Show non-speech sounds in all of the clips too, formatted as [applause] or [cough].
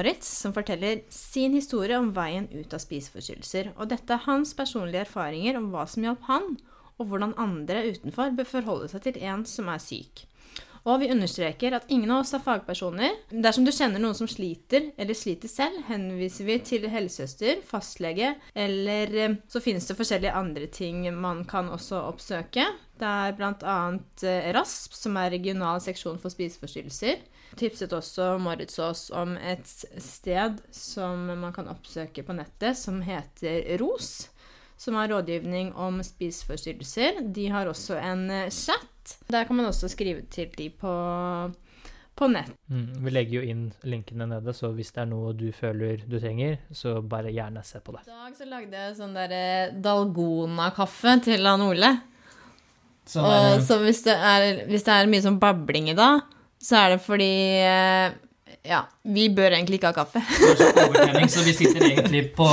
Moritz, som forteller sin historie om veien ut av spiseforstyrrelser. Og dette er hans personlige erfaringer om hva som hjalp han, og hvordan andre utenfor bør forholde seg til en som er syk. Og vi understreker at ingen av oss er fagpersoner. Dersom du kjenner noen som sliter, eller sliter selv, henviser vi til helsesøster, fastlege, eller eh, så finnes det forskjellige andre ting man kan også oppsøke. Det er bl.a. RASP, som er regional seksjon for spiseforstyrrelser. Tipset også Moritz oss om et sted som man kan oppsøke på nettet, som heter ROS som har rådgivning om spiseforstyrrelser. De har også en eh, chat. Der kan man også skrive til de på, på nett. Mm, vi legger jo inn linkene nede, så hvis det er noe du føler du trenger, så bare gjerne se på det. I dag så lagde jeg sånn derre Dalgona-kaffe til han Ole. Sånn Og så hvis det, er, hvis det er mye sånn babling i dag, så er det fordi eh, Ja, vi bør egentlig ikke ha kaffe. så vi sitter egentlig på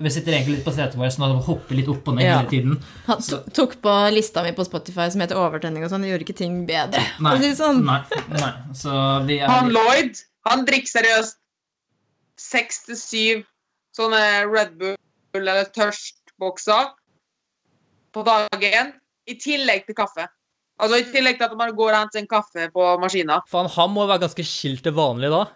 Vi sitter egentlig litt på setet vårt sånn og hopper litt opp og ned Ja. hele tiden. Han tok på lista mi på Spotify som heter Overtenning og sånn. Det gjorde ikke ting bedre. Nei, si sånn. nei, nei. Så vi er Han Lloyd, han drikker seriøst seks til syv sånne Red Bull eller Tørst-bokser på dagen, i tillegg til kaffe. Altså i tillegg til at man går og henter en kaffe på maskina. Faen, han må være ganske skilt til vanlig da.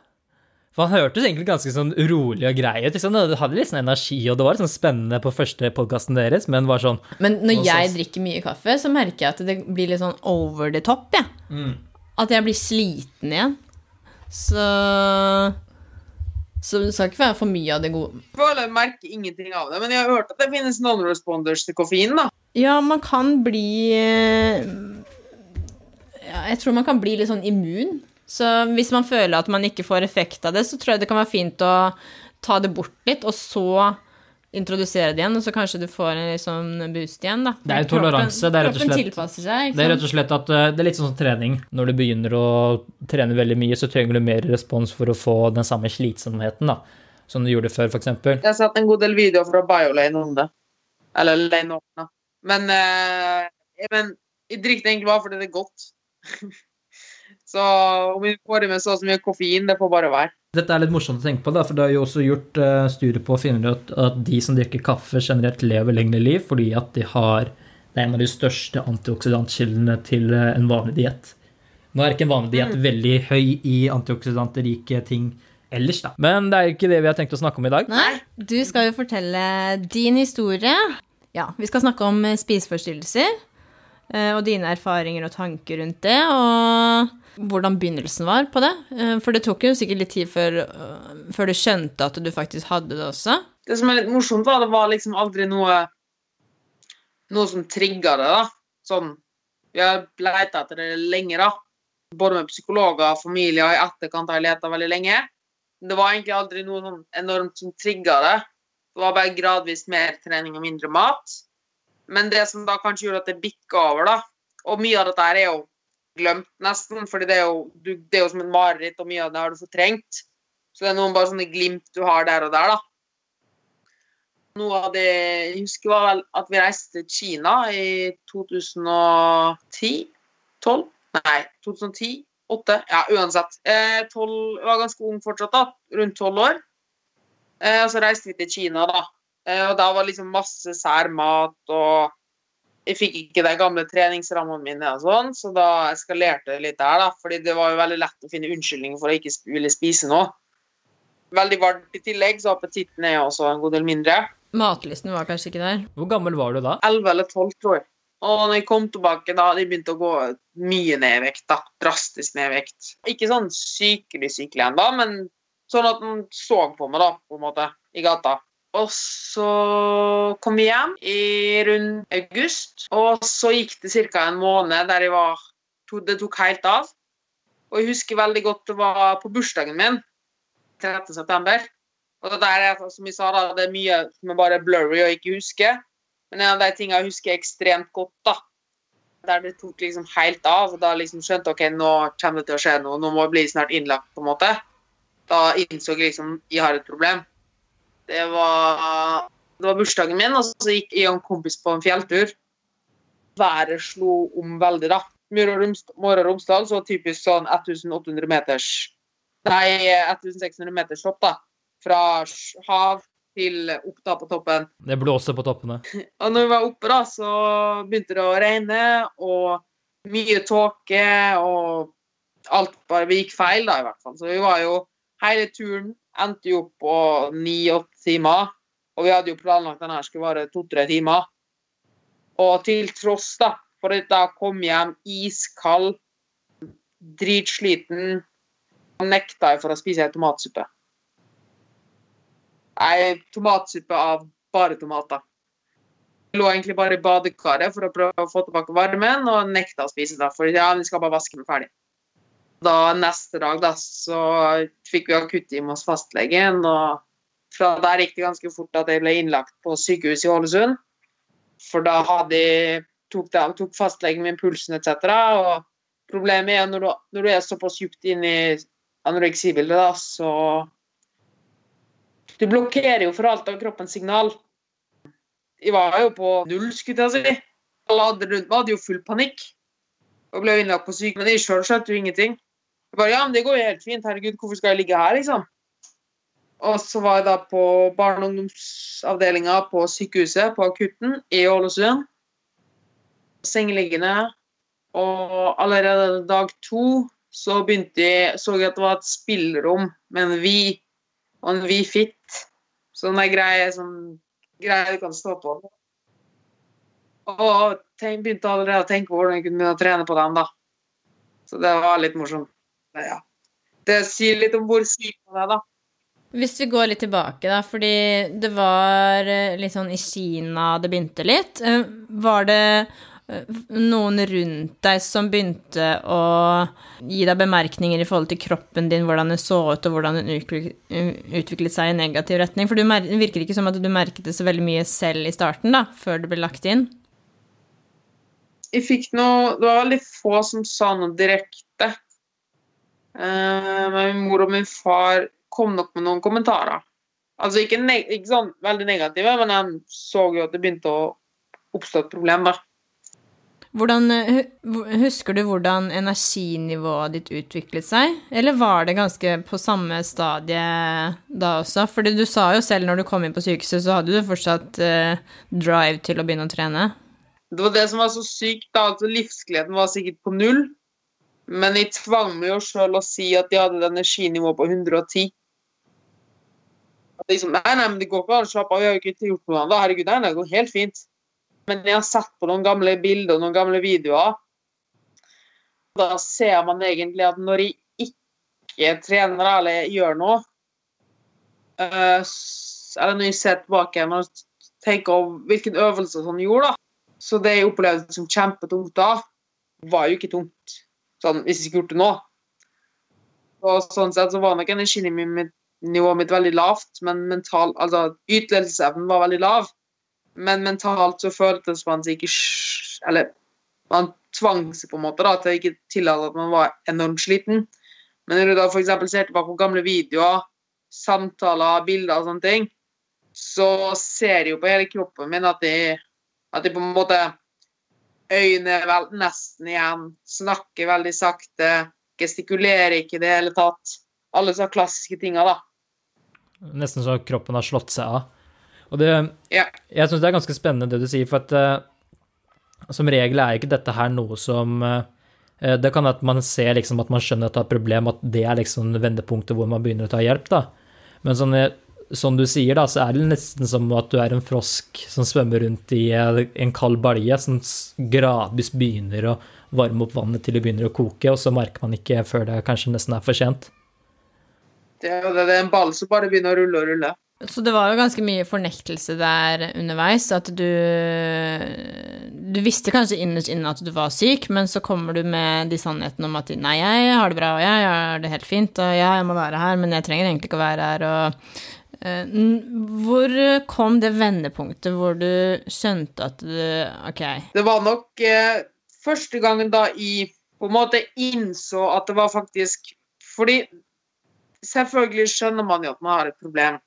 For han hørtes egentlig ganske sånn rolig og grei ut. Liksom. Det hadde litt sånn energi, og det var litt sånn spennende på første podkasten deres, men var sånn Men når jeg drikker mye kaffe, så merker jeg at det blir litt sånn over the top, jeg. mm. At jeg blir sliten igjen. Så Så det skal ikke være for mye av det gode. Føler jeg merker ingenting av det, men jeg har hørt at det finnes non-responders til koffein. da. Ja, man kan bli eh, ja, Jeg tror man kan bli litt sånn immun. Så hvis man føler at man ikke får effekt av det, så tror jeg det kan være fint å ta det bort litt, og så introdusere det igjen, og så kanskje du får en sånn boost igjen, da. Det er jo toleranse, det er rett og slett- seg. Det er rett og slett at eh, det er litt sånn som trening. Når du begynner å trene veldig mye, så trenger du mer respons for å få den samme slitsomheten da, som du gjorde før, f.eks. Jeg har sett en god del videoer fra BioLane om det. Eller Lane det. Men, eh, men jeg drikker det egentlig bare fordi det er godt. [laughs] så om vi får i med så mye koffein, det får bare være. Dette er litt morsomt å tenke på, da, for det er jo også gjort uh, studier på å finne ut at de som drikker kaffe, generelt lever lengre liv fordi at de har Det er en av de største antioksidantkildene til eh, en vanlig diett. Nå er ikke en vanlig diett veldig høy i antioksidantrike ting ellers, da. Men det er ikke det vi har tenkt å snakke om i dag. Nei, du skal jo fortelle din historie. Ja, vi skal snakke om eh, spiseforstyrrelser. Eh, Og dine erfaringer og tanker rundt det, og hvordan begynnelsen var på det. Eh, For det tok jo sikkert litt tid før, øh, før du skjønte at du faktisk hadde det også. Det som er litt morsomt, var det var liksom aldri noe noe som trigga det. da. Sånn, Vi har leita etter det lenge, da. Både med psykologer, familie og i etterkant har jeg leta veldig lenge. Det var egentlig aldri noe sånn enormt som trigga det. Det var bare gradvis mer trening og mindre mat. Men det som da kanskje gjorde at det bikka over, da Og mye av dette er jo glemt, nesten, fordi det er jo, du, det er jo som et mareritt, og mye av det har du fortrengt. Så det er noen bare sånne glimt du har der og der, da. Noe av det jeg husker, var vel at vi reiste til Kina i 2010? 12? Nei, 2010? 8? Ja, uansett. Eh, 12, jeg var ganske ung fortsatt, da. Rundt 12 år. Eh, og så reiste vi til Kina, da. Eh, og da var liksom masse sær mat, og jeg fikk ikke de gamle treningsrammene mine, og sånn, så da eskalerte det litt der, da. Fordi det var jo veldig lett å finne unnskyldninger for å ikke ville spise noe. Veldig varmt i tillegg, så appetitten er også en god del mindre. Matlysten var kanskje ikke der. Hvor gammel var du da? 11 eller 12, tror jeg. Og når jeg kom tilbake, da hadde jeg begynt å gå mye ned i vekt. da. Drastisk ned i vekt. Ikke sånn sykelig sykelig ennå, men sånn at den så på meg, da, på en måte, i gata. Og så kom vi hjem i rundt august, og så gikk det ca. en måned der jeg var Det tok helt av. Og jeg husker veldig godt det var på bursdagen min, 13. september. Og det der er, som jeg sa, da, det er mye som er bare blurry og ikke husker. Men en av de tingene jeg husker ekstremt godt, da, der det tok liksom helt av, og da liksom skjønte ok, nå kommer det til å skje noe, nå må jeg bli snart innlagt, på en måte. Da innså jeg liksom jeg har et problem. Det var, det var bursdagen min, og så gikk jeg og en kompis på en fjelltur. Været slo om veldig, da. Møre og Romsdal, så typisk sånn 1800 meters Nei, 1600 meters hopp, da. Fra hav til opp da på toppen. Det blåser på toppene. [laughs] Og når vi var oppe, da, så begynte det å regne, og mye tåke, og alt bare Vi gikk feil, da, i hvert fall. Så vi var jo Hele turen endte jo opp på ni-åtte timer. Og vi hadde jo planlagt denne skulle vare to-tre timer. Og til tross, da, for at jeg kom hjem iskald, dritsliten, nekta jeg for å spise ei tomatsuppe. Ei tomatsuppe av bare tomater. Jeg lå egentlig bare i badekaret for å prøve å få tilbake varmen, og nekta å spise det. For ja, vi skal bare vaske meg ferdig. Da neste dag da, så fikk vi akuttime hos fastlegen, og fra der gikk det ganske fort at jeg ble innlagt på sykehus i Ålesund. For da hadde, tok, de, tok fastlegen min pulsen etc. Og problemet er når du, når du er såpass dypt inn i anoreksibildet, da, så Du blokkerer jo for alt av kroppens signal. Jeg var jo på null, skulle jeg si. Alle hadde rundt meg hadde jo full panikk og ble innlagt på syk, men jeg sjøl skjønte jo ingenting. Jeg bare, ja, men Det går jo helt fint. Herregud, hvorfor skal jeg ligge her, liksom? Og så var jeg da på barne- og ungdomsavdelinga på sykehuset, på akutten i Ålesund. Sengeliggende. Og allerede dag to så begynte jeg, så jeg at det var et spillerom med en Vi og en fitt. Sånn ei greie sånn du kan stå på. Og tenk, begynte allerede å tenke på hvordan jeg kunne begynne å trene på dem. da. Så det var litt morsomt. Ja. Det sier litt om hvor syk man er, da. Hvis vi går litt tilbake, da, fordi det var eh, litt sånn i Kina det begynte litt. Eh, var det eh, noen rundt deg som begynte å gi deg bemerkninger i forhold til kroppen din, hvordan den så ut, og hvordan den utviklet seg i negativ retning? For det virker ikke som at du merket det så veldig mye selv i starten, da, før det ble lagt inn? Jeg fikk noe Det var veldig få som sa noe direkte. Men min mor og min far kom nok med noen kommentarer. Altså ikke, ikke sånn veldig negative, men jeg så jo at det begynte å oppstå et problem da. Hvordan, husker du hvordan energinivået ditt utviklet seg, eller var det ganske på samme stadie da også? Fordi du sa jo selv når du kom inn på sykehuset, så hadde du fortsatt eh, drive til å begynne å trene? Det var det som var så sykt, da. Altså, livsgleden var sikkert på null. Men jeg tvang meg jo sjøl å si at jeg hadde et energinivå på 110 liksom, nei, nei, men det går ikke an å slappe av, vi har jo ikke gjort noe annet. Herregud, nei, det går helt fint. Men jeg har sett på noen gamle bilder og noen gamle videoer. Da ser man egentlig at når jeg ikke trener eller gjør noe uh, Eller når jeg ser tilbake og tenker over hvilken øvelse som gjorde, da. Så det jeg opplevde som kjempetungt da, var jo ikke tungt sånn, hvis jeg ikke gjorde det nå. Og sånn sett så var nok energinivået nivået mitt veldig lavt, men mental, altså ytelsesevnen var veldig lav. Men mentalt så føltes man seg ikke Eller man tvang seg på en måte da, til å ikke tillate at man var enormt sliten. Men når du da f.eks. ser tilbake på gamle videoer, samtaler, bilder og sånne ting, så ser jeg jo på hele kroppen min at jeg, at jeg på en måte Øynene er vel nesten igjen, snakker veldig sakte, gestikulerer ikke i det hele tatt. Alle så klassiske tinga, da. Nesten så kroppen har slått seg av. Og det, ja. jeg syns det er ganske spennende det du sier, for at uh, som regel er ikke dette her noe som uh, Det kan at man ser liksom at man skjønner at det er et problem, at det er liksom vendepunktet hvor man begynner å ta hjelp, da. Men sånn, som du sier, da, så er det nesten som at du er en frosk som svømmer rundt i en kald balje, som gradvis begynner å varme opp vannet til det begynner å koke, og så merker man ikke før det kanskje nesten er for sent. Det, er, det, er en ball som bare begynner å rulle og rulle. Så det var jo ganske mye fornektelse der underveis, at du Du visste kanskje innerst inne at du var syk, men så kommer du med de sannhetene om at nei, jeg har det bra, og jeg har det helt fint, og ja, jeg må være her, men jeg trenger egentlig ikke å være her, og Eh, Hvor kom det vendepunktet hvor du skjønte at du OK. Det var nok eh, første gangen da jeg på en måte innså at det var faktisk Fordi selvfølgelig skjønner man jo at man har et problem.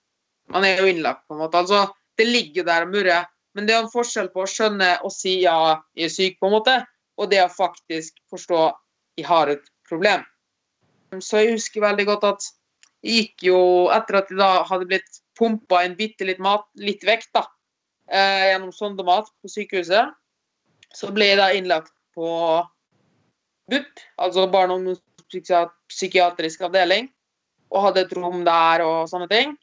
Man er jo innlagt, på en måte. Altså, det ligger der og murrer. Men det er en forskjell på å skjønne og si ja, jeg er syk, på en måte, og det å faktisk forstå jeg har et problem. Så jeg husker veldig godt at gikk jo, etter at jeg da hadde blitt pumpa en bitte litt mat, litt vekt, da, eh, gjennom sondemat på sykehuset, så ble jeg da innlagt på BUP, altså barne- og ungdomspsykiatrisk avdeling, og hadde et rom der og sånne ting.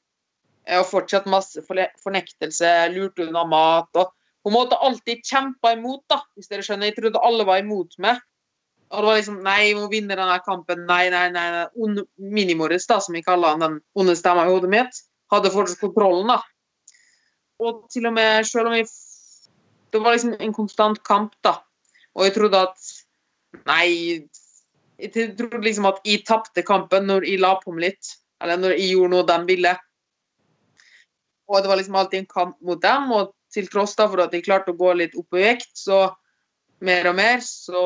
Eh, Og fortsatt masse fornektelse, lurte unna mat og på en måte alltid kjempa imot, da, hvis dere skjønner. Jeg trodde alle var imot meg. Og det var liksom Nei, vi må vinne denne kampen. Nei, nei, nei. nei. Minimoris, da, som vi kaller den onde stemma i hodet mitt, hadde fortsatt kontrollen, da. Og til og med selv om jeg Det var liksom en konstant kamp, da. Og jeg trodde at Nei, jeg trodde liksom at jeg tapte kampen når jeg la på meg litt. Eller når jeg gjorde noe de ville. Og det var liksom alltid en kamp mot dem, og til tross da for at jeg klarte å gå litt opp i vekt, så mer og mer, så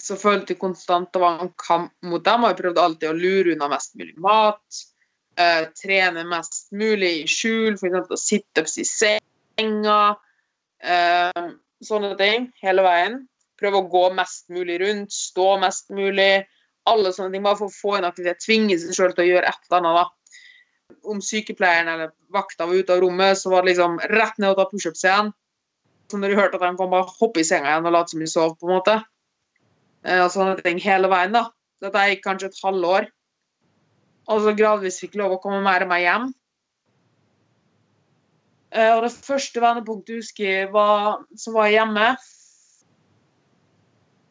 så følte jeg konstant det var en kamp mot dem, og jeg prøvde alltid å lure unna mest mulig mat. eh, trene mest mulig i skjul, f.eks. opp i senga. eh, sånne ting hele veien. Prøve å gå mest mulig rundt, stå mest mulig. Alle sånne ting, Bare for å få en aktivitet. Tvinge seg sjøl til å gjøre et eller annet. da om sykepleieren eller vakta var ute av rommet, så var det liksom rett ned og ta pushups igjen. Så når de hørte at de kom bare hoppe i senga igjen og late som de sov, på en måte. Og sånne ting hele veien, da. Dette gikk kanskje et halvår. Og så gradvis fikk lov å komme mer og mer hjem. Eh, Og det første vendepunktet jeg husker var, som var hjemme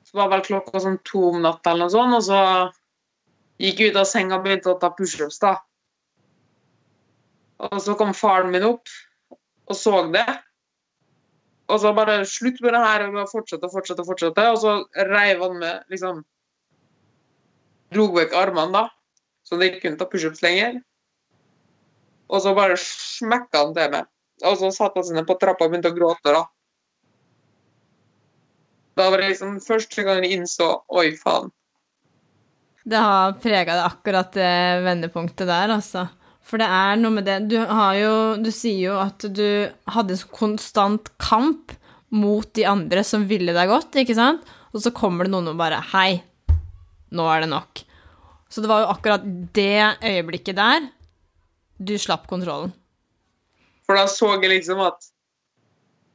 Så var vel klokka sånn to om natta eller noe sånt, og så gikk jeg ut av senga og begynte å ta pushups. Og så kom faren min opp og så det. Og så bare slutt med det her, og å fortsette og fortsette. Og fortsette. Og så reiv han med liksom Dro vekk armene, da, så de ikke kunne ta pushups lenger. Og så bare smekka han til meg. Og så satte han seg ned på trappa og begynte å gråte, da. Da var det liksom første gang jeg innså Oi, faen. Det har prega det akkurat det vendepunktet der, altså. For det er noe med det Du har jo Du sier jo at du hadde en konstant kamp mot de andre som ville deg godt, ikke sant? Og så kommer det noen og bare Hei, nå er det nok. Så det var jo akkurat det øyeblikket der du slapp kontrollen. For da så jeg liksom at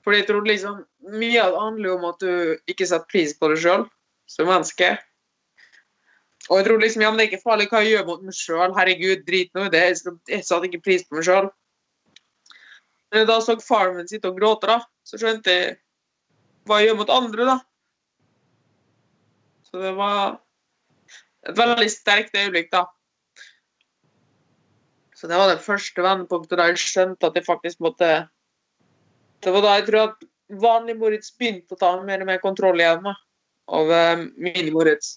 For jeg trodde liksom Mye av det handler jo om at du ikke setter pris på deg sjøl som menneske. Og jeg trodde liksom ja, men det er ikke farlig hva jeg gjør mot meg sjøl. Herregud, drit nå i det. Jeg Jeg satte ikke pris på meg sjøl. Men da så faren min sitte og gråte, da, så skjønte jeg hva jeg gjør mot andre, da. Så det var et veldig sterkt øyeblikk, da. Så det var det første vendepunktet da jeg skjønte at jeg faktisk måtte Det var da jeg tror at vanlig Moritz begynte å ta mer og mer kontroll igjen da, over mini-Moritz.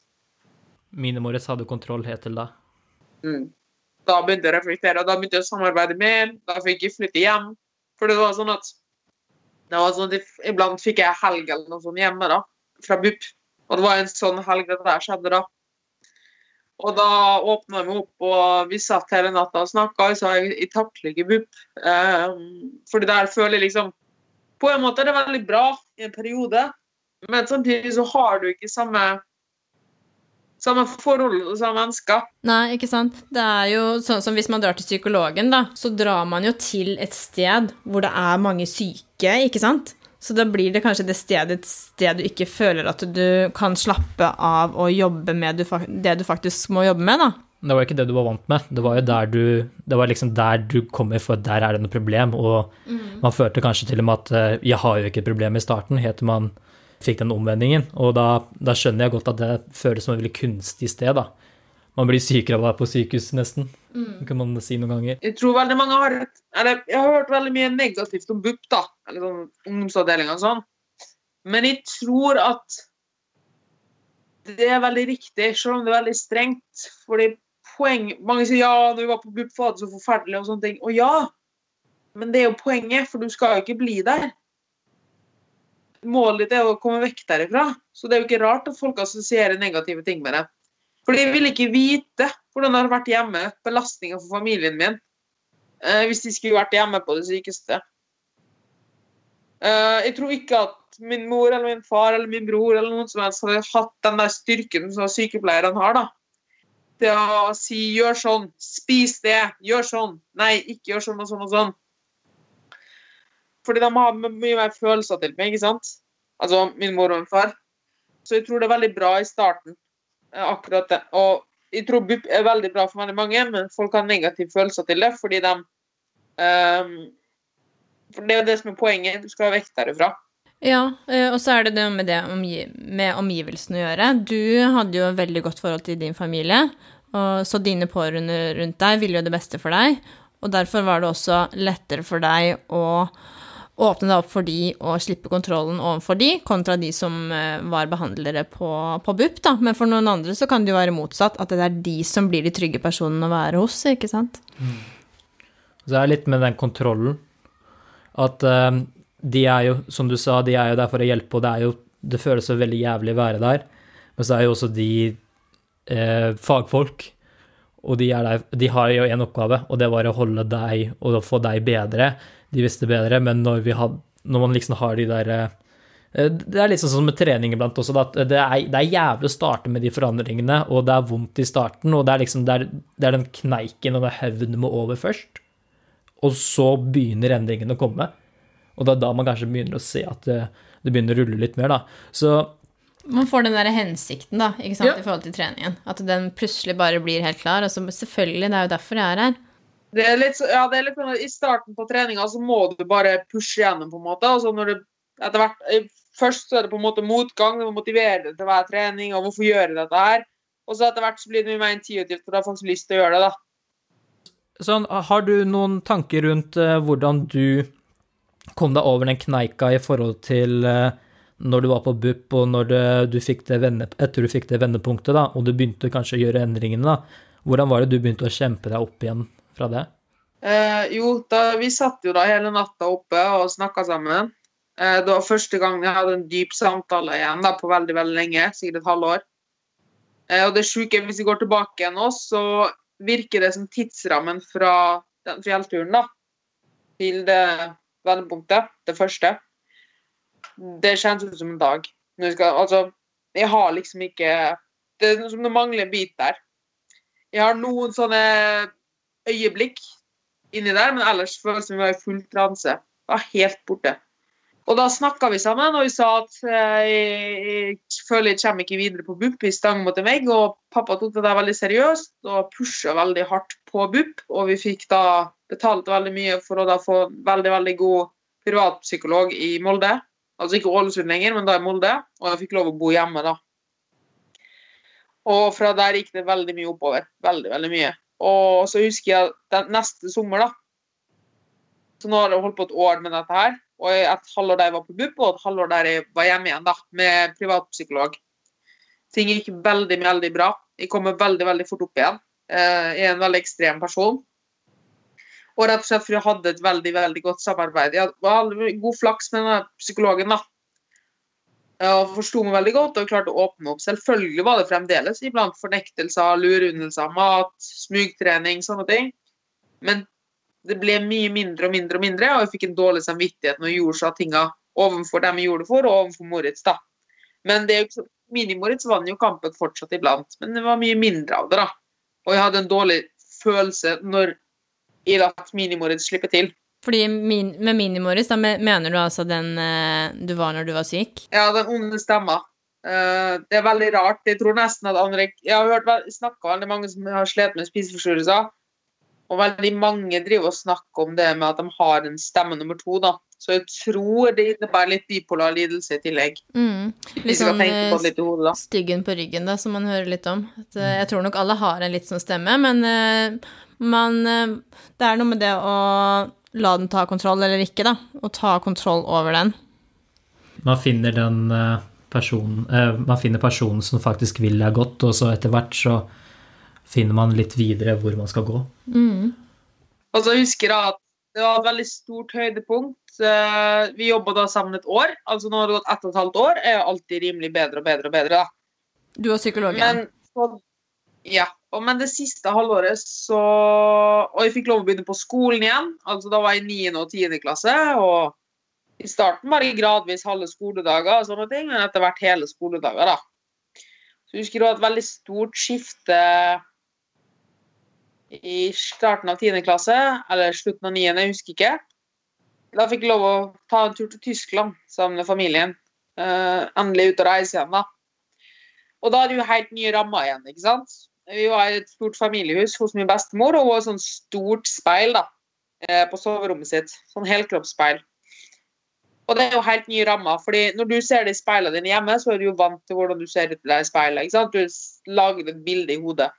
Mine-Moritz hadde kontroll helt til da. Mm. Da begynte jeg å reflektere, da begynte jeg å samarbeide mer. Da fikk jeg flytte hjem. For det var sånn at det var sånn at Iblant fikk jeg helg eller noe sånt hjemme da, fra BUP. Og det var en sånn helg det der skjedde, da. Og da åpna vi opp, og vi satt hele natta og snakka. Jeg sa jeg, jeg takler ikke BUP. Eh, fordi der føler jeg liksom På en måte er det veldig bra i en periode, men samtidig så har du ikke samme samme forhold og samme mennesker. Nei, ikke sant. Det er jo sånn som hvis man drar til psykologen, da, så drar man jo til et sted hvor det er mange syke, ikke sant? Så da blir det kanskje det stedet et sted du ikke føler at du kan slappe av og jobbe med det du faktisk må jobbe med, da. Det var ikke det du var vant med. Det var jo der du Det var liksom der du kommer for at der er det noe problem, og man følte kanskje til og med at eh, jeg har jo ikke et problem i starten, heter man fikk den omvendingen. Og da, da skjønner jeg godt at det føles som et veldig kunstig sted, da. Man blir sykere av å være på sykehus, nesten, kan man si noen ganger. Jeg tror veldig mange har et Eller jeg har hørt veldig mye negativt om BUP, da. Eller sånn ungdomsavdelinga og sånn. Men jeg tror at det er veldig riktig, selv om det er veldig strengt. Fordi poeng Mange sier ja, når vi var på BUP, var det så forferdelig og sånne ting. Og ja, men det er jo poenget, for du skal jo ikke bli der. Målet ditt er å komme vekk derifra. Så det er jo ikke rart at folk assosierer negative ting med det. For de vil ikke vite hvordan det har vært hjemme, belastninga for familien min, eh, hvis de skulle vært hjemme på det sykeste. Eh, jeg tror ikke at min mor eller min far eller min bror eller noen som helst hadde hatt den der styrken som sykepleierne har. da. Til å si 'gjør sånn', 'spis det', 'gjør sånn', 'nei, ikke gjør sånn og sånn og sånn'. Fordi de har mye mer følelser til meg, ikke sant? Altså min mor og min far. Så jeg tror det er veldig bra i starten, eh, akkurat det. Og jeg tror BUP er veldig bra for veldig mange, men folk har negative følelser til det fordi de um, For det er jo det som er poenget. Du skal vekk derifra. Ja, eh, og så er det det med det med omgivelsene å gjøre. Du hadde jo et veldig godt forhold til din familie, og så dine pårørende rundt deg ville jo det beste for deg. Og derfor var det også lettere for deg å åpne deg opp for de og slippe kontrollen overfor de, kontra de som eh, var behandlere på, på BUP, da. Men for noen andre så kan det jo være motsatt, at det er de som blir de trygge personene å være hos, ikke sant? Så det er litt med den kontrollen. At uh, de er jo, som du sa, de er jo der for å hjelpe, og det jo Det føles jo veldig jævlig å være der. Men så er jo også de uh, fagfolk, og de, er der, de har jo én oppgave, og det var å holde deg og få deg bedre. De visste bedre, men når, vi had, når man liksom har de der eh, det er litt sånn som med trening iblant også, at det er, det er jævlig å starte med de forandringene, og det er vondt i starten, og det er liksom det er, det er den kneiken og det hevnet må over først. Og så begynner endringene å komme. Og det er da man kanskje begynner å se at det, det begynner å rulle litt mer, da. Så Man får den der hensikten, da, ikke sant, Ja. i forhold til treningen. At den plutselig bare blir helt klar. Og så selvfølgelig, det er jo derfor jeg er her. Det er litt, ja, det er litt sånn at I starten på treninga så må du bare pushe gjennom, på en måte. Og så når det etter hvert Først så er det på en måte motgang, du må motivere deg til hver trening, og hvorfor gjøre dette her. Og så etter hvert så blir det mye mer intuitivt, for du har faktisk lyst til å gjøre det, da. Sånn, har du noen tanker rundt uh, hvordan du kom deg over den kneika i forhold til uh, når du var på BUP, og når det, du fikk det vende, etter du fikk det vendepunktet, da, og du begynte kanskje å gjøre endringene, da. Hvordan var det du begynte å kjempe deg opp igjen fra det? Eh, jo, da, vi satt jo da hele natta oppe og snakka sammen. Eh, det var første gang jeg hadde en dyp samtale igjen da, på veldig veldig lenge, sikkert et halvår. Eh, og det sjuke, hvis vi går tilbake igjen nå, så virker det som tidsrammen fra den fjellturen da, til det vendepunktet, det første, det kjennes ut som en dag. Skal, altså, jeg har liksom ikke Det er som det mangler en bit der. Jeg har noen sånne øyeblikk inni der, men ellers føles det som vi var i full transe. Var helt borte. Og da snakka vi sammen, og vi sa at eh, jeg, føler jeg kommer ikke videre på BUP i stang mot en vegg, og pappa tok det der veldig seriøst og pusha veldig hardt på BUP, og vi fikk da betalt veldig mye for å da få veldig, veldig god privatpsykolog i Molde. Altså ikke Ålesund lenger, men da i Molde, og jeg fikk lov å bo hjemme da. Og fra der gikk det veldig mye oppover. Veldig, veldig mye. Og så husker jeg den neste sommer, da. Så nå har jeg holdt på et år med dette her. Og et halvår der jeg var på BUP, og et halvår der jeg var hjemme igjen, da, med privatpsykolog. Ting gikk veldig, veldig bra. Jeg kommer veldig, veldig fort opp igjen. Eh, Jeg er en veldig ekstrem person. Og rett og slett fordi jeg hadde et veldig, veldig godt samarbeid. Jeg hadde god flaks med denne psykologen, da. Og forsto meg veldig godt og klarte å åpne opp. Selvfølgelig var det fremdeles iblant fornektelser, lurundelser, mat, smugtrening, sånne ting. Men det ble mye mindre og mindre og mindre, og jeg fikk en dårlig samvittighet når jeg gjorde så tinga overfor dem jeg gjorde det for, og overfor Moritz. da. Men det er jo ikke så, Mini-Moritz vant jo kampen fortsatt iblant, men det var mye mindre av det. da. Og jeg hadde en dårlig følelse når jeg lot Mini-Moritz slippe til. Fordi min, med Minimoris, da mener du altså den eh, du var når du var syk? Ja, den onde stemma. Eh, det er veldig rart. Jeg tror nesten at andre Jeg har hørt snakka veldig mange som har slitt med spiseforstyrrelser. Og veldig mange driver og snakker om det med at de har en stemme nummer to. da. Så jeg tror det innebærer litt bipolar lidelse i tillegg. Mm. Litt sånn på eh, litt hodet, styggen på ryggen, da, som man hører litt om. At, jeg tror nok alle har en litt sånn stemme, men man Det er noe med det å la den ta kontroll eller ikke, da. Og ta kontroll over den. Man finner den eh, personen eh, Man finner personen som faktisk vil deg godt, og så etter hvert så finner man litt videre hvor man skal gå. Mm. Og så husker jeg at det var et veldig stort høydepunkt. Eh, Vi jobba da sammen et år. Altså nå har det gått ett og et halvt år. Er jo alltid rimelig bedre og bedre og bedre. da. Du og psykologen. Men, så, ja. Men det siste halvåret så Og jeg fikk lov å begynne på skolen igjen. Altså Da var jeg i 9. og 10. klasse. Og i starten var det gradvis halve skoledager, og sånne ting, men etter hvert hele skoledager. da. Så jeg husker var et veldig stort skifte i starten av 10. klasse, eller slutten av 9., jeg husker ikke. Da fikk jeg lov å ta en tur til Tyskland sammen med familien. Uh, endelig ut og reise igjen, da. Og da er det jo helt nye rammer igjen, ikke sant. Vi var i et stort familiehus hos min bestemor, og hun har et stort speil da, eh, på soverommet sitt. Sånn helkroppsspeil. Og det er jo helt nye rammer, fordi når du ser det i speilene dine hjemme, så er du jo vant til hvordan du ser ut i det speilet. ikke sant? Du lager et bilde i hodet.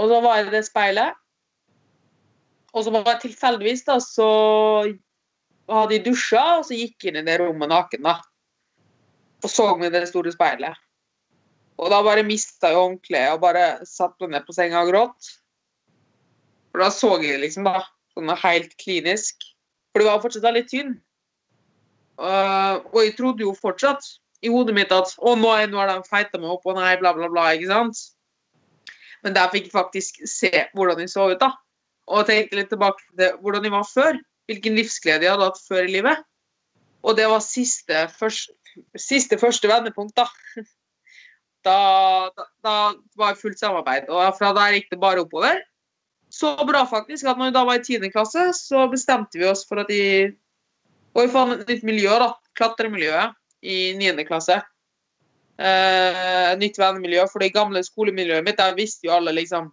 Og så var jeg i det speilet, og så var jeg tilfeldigvis da, så hadde jeg dusja, og så gikk jeg inn i det rommet naken, da. Og så meg det store speilet. Og da bare mista jeg håndkleet og bare satte meg ned på senga og gråt. For da så jeg liksom, da, sånn helt klinisk. For det var fortsatt litt tynn. Uh, og jeg trodde jo fortsatt i hodet mitt at å, nå, er- nå har de feita meg opp, og nei, bla, bla, bla. ikke sant? Men der fikk jeg faktisk se hvordan jeg så ut, da. Og tenkte litt tilbake til hvordan jeg var før. Hvilken livsglede jeg hadde hatt før i livet. Og det var siste, først, siste første vendepunkt, da. Da, da. da var det fullt samarbeid. Og fra der gikk det bare oppover. Så bra faktisk at når vi da var i 10. klasse, så bestemte vi oss for at de Og vi fant et nytt miljø, da. Klatremiljøet i 9. klasse. Eh, nytt vennemiljø. For det gamle skolemiljøet mitt, der visste jo alle liksom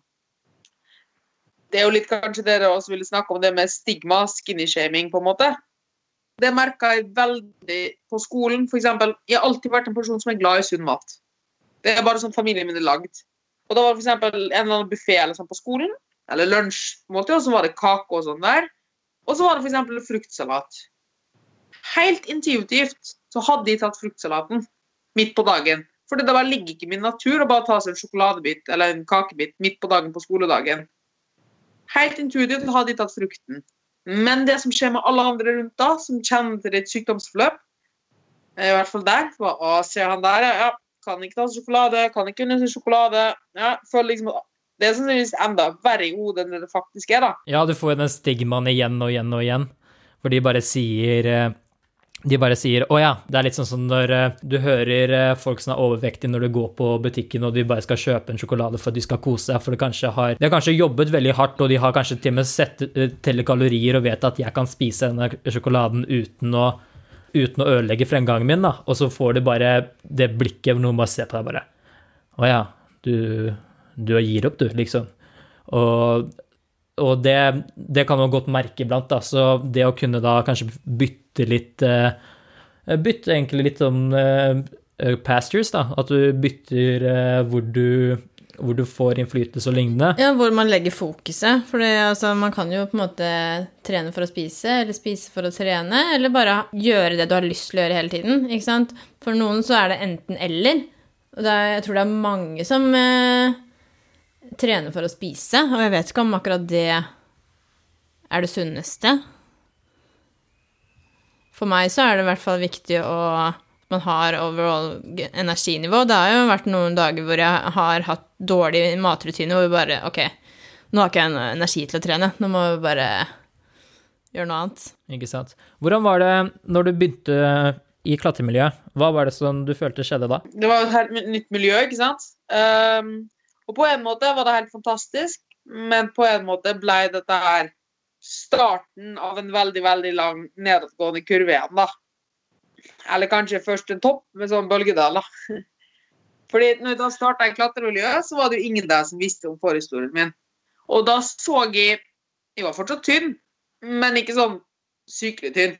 Det er jo litt kanskje dere også ville snakke om det med stigma, skinny-shaming, på en måte. Det merka jeg veldig på skolen. For eksempel, jeg har alltid vært en person som er glad i sunn mat. Det er bare sånn familien min er lagd. Og da var det eksempel en eller annen buffé sånn på skolen, eller lunsjmåltid, og så var det kake og sånn der. Og så var det eksempel fruktsalat. Helt intuitivt så hadde de tatt fruktsalaten midt på dagen. For det bare ligger ikke i min natur å bare ta seg en sjokoladebit eller en kakebit midt på dagen på skoledagen. Helt intuitivt hadde de tatt frukten. Men det som skjer med alle andre rundt da, som kjenner til ditt sykdomsforløp, i hvert fall der, var å ser han der, ja, ja, kan ikke ta sjokolade, kan ikke unne seg sjokolade. Ja, føler liksom Det er sannsynligvis enda verre i hodet enn det faktisk er, da. Ja, du får jo den stigmaen igjen og igjen og igjen, for de bare sier eh, de bare sier 'Å ja'. Det er litt sånn som når eh, du hører eh, folk som er overvektige når du går på butikken og de bare skal kjøpe en sjokolade for at de skal kose seg, for de kanskje har, de har kanskje jobbet veldig hardt, og de har kanskje til og med sett eh, kalorier og vet at jeg kan spise denne sjokoladen uten å, uten å ødelegge fremgangen min, da. Og så får du bare det blikket hvor noen bare ser på deg bare 'Å ja, du, du gir opp, du', liksom. Og og det, det kan man godt merke iblant. Da. Så det å kunne da kanskje bytte litt eh, Bytte egentlig litt om eh, pastures, da. At du bytter eh, hvor, du, hvor du får innflytelse og lignende. Ja, hvor man legger fokuset. For altså, man kan jo på en måte trene for å spise, eller spise for å trene, eller bare gjøre det du har lyst til å gjøre hele tiden. ikke sant? For noen så er det enten-eller. Og det er, jeg tror det er mange som eh, trener for å spise, og jeg vet ikke om akkurat det er det sunneste. For meg så er det i hvert fall viktig å man har overall energinivå. Det har jo vært noen dager hvor jeg har hatt dårlig matrutine, hvor vi bare Ok, nå har ikke jeg noe energi til å trene. Nå må vi bare gjøre noe annet. Ikke sant? Hvordan var det når du begynte i klatremiljøet? Hva var det som du følte skjedde da? Det var et helt nytt miljø, ikke sant? Um, og på en måte var det helt fantastisk, men på en måte ble dette her starten av en veldig, veldig lang nedadgående kurve igjen, da. Eller kanskje først en topp med sånn bølgedal, da. [laughs] Fordi når da starta i klatremiljøet, så var det jo ingen der som visste om forhistorien min. Og da så jeg Jeg var fortsatt tynn, men ikke sånn sykelig tynn.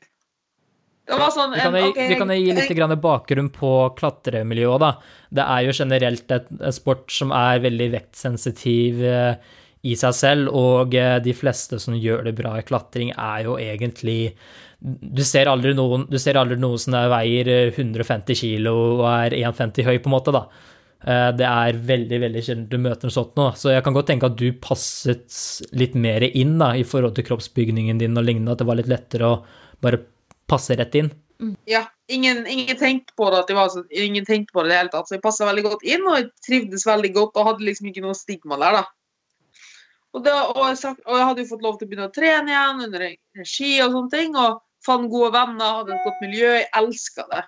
Det var sånn Vi kan, en- gi- vi kan gi litt grann bakgrunn på klatremiljøet, da. Det er jo generelt et, et sport som er veldig vektsensitiv eh, i seg selv, og eh, de fleste som gjør det bra i klatring, er jo egentlig Du ser aldri noen, ser aldri noen som veier eh, 150 kilo og er 1,50 høy, på en måte, da. Eh, Det er veldig veldig sjelden du møter noe sånt nå, så jeg kan godt tenke at du passet litt mer inn da, i forhold til kroppsbygningen din og lignende, at det var litt lettere å bare passe rett inn. Ja, ingen, ingen tenkte på det at jeg var så, ingen tenkte på det i det hele tatt, så jeg passa veldig godt inn, og jeg trivdes veldig godt og hadde liksom ikke noe stigma der, da. Og, det, og, jeg, sagt, og jeg hadde jo fått lov til å begynne å trene igjen under regi og sånne ting, og fant gode venner, hadde et godt miljø, jeg elska det.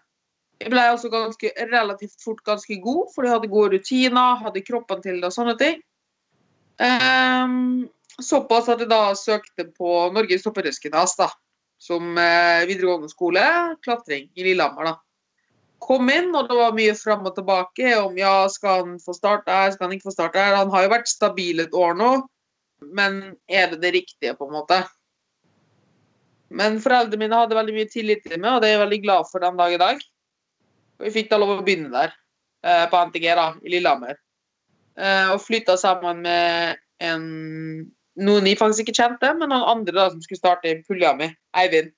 Jeg ble også ganske, relativt fort ganske god, fordi jeg hadde gode rutiner, hadde kroppen til det og sånne ting. Um, såpass at jeg da søkte på Norges toppidrettsgymnas, da som eh, videregående skole, klatring i Lillehammer. da. Kom inn, og det var mye fram og tilbake om ja, skal han få starte her, skal han ikke få starte her. Han har jo vært stabil et år nå, men er det det riktige, på en måte? Men foreldrene mine hadde veldig mye tillit til meg, og det er jeg veldig glad for den dag i dag. Og vi fikk da lov å begynne der, eh, på NTG da, i Lillehammer. Eh, og flytta sammen med en noen jeg faktisk ikke kjente, men noen andre da, som skulle starte i pulja mi, Eivind.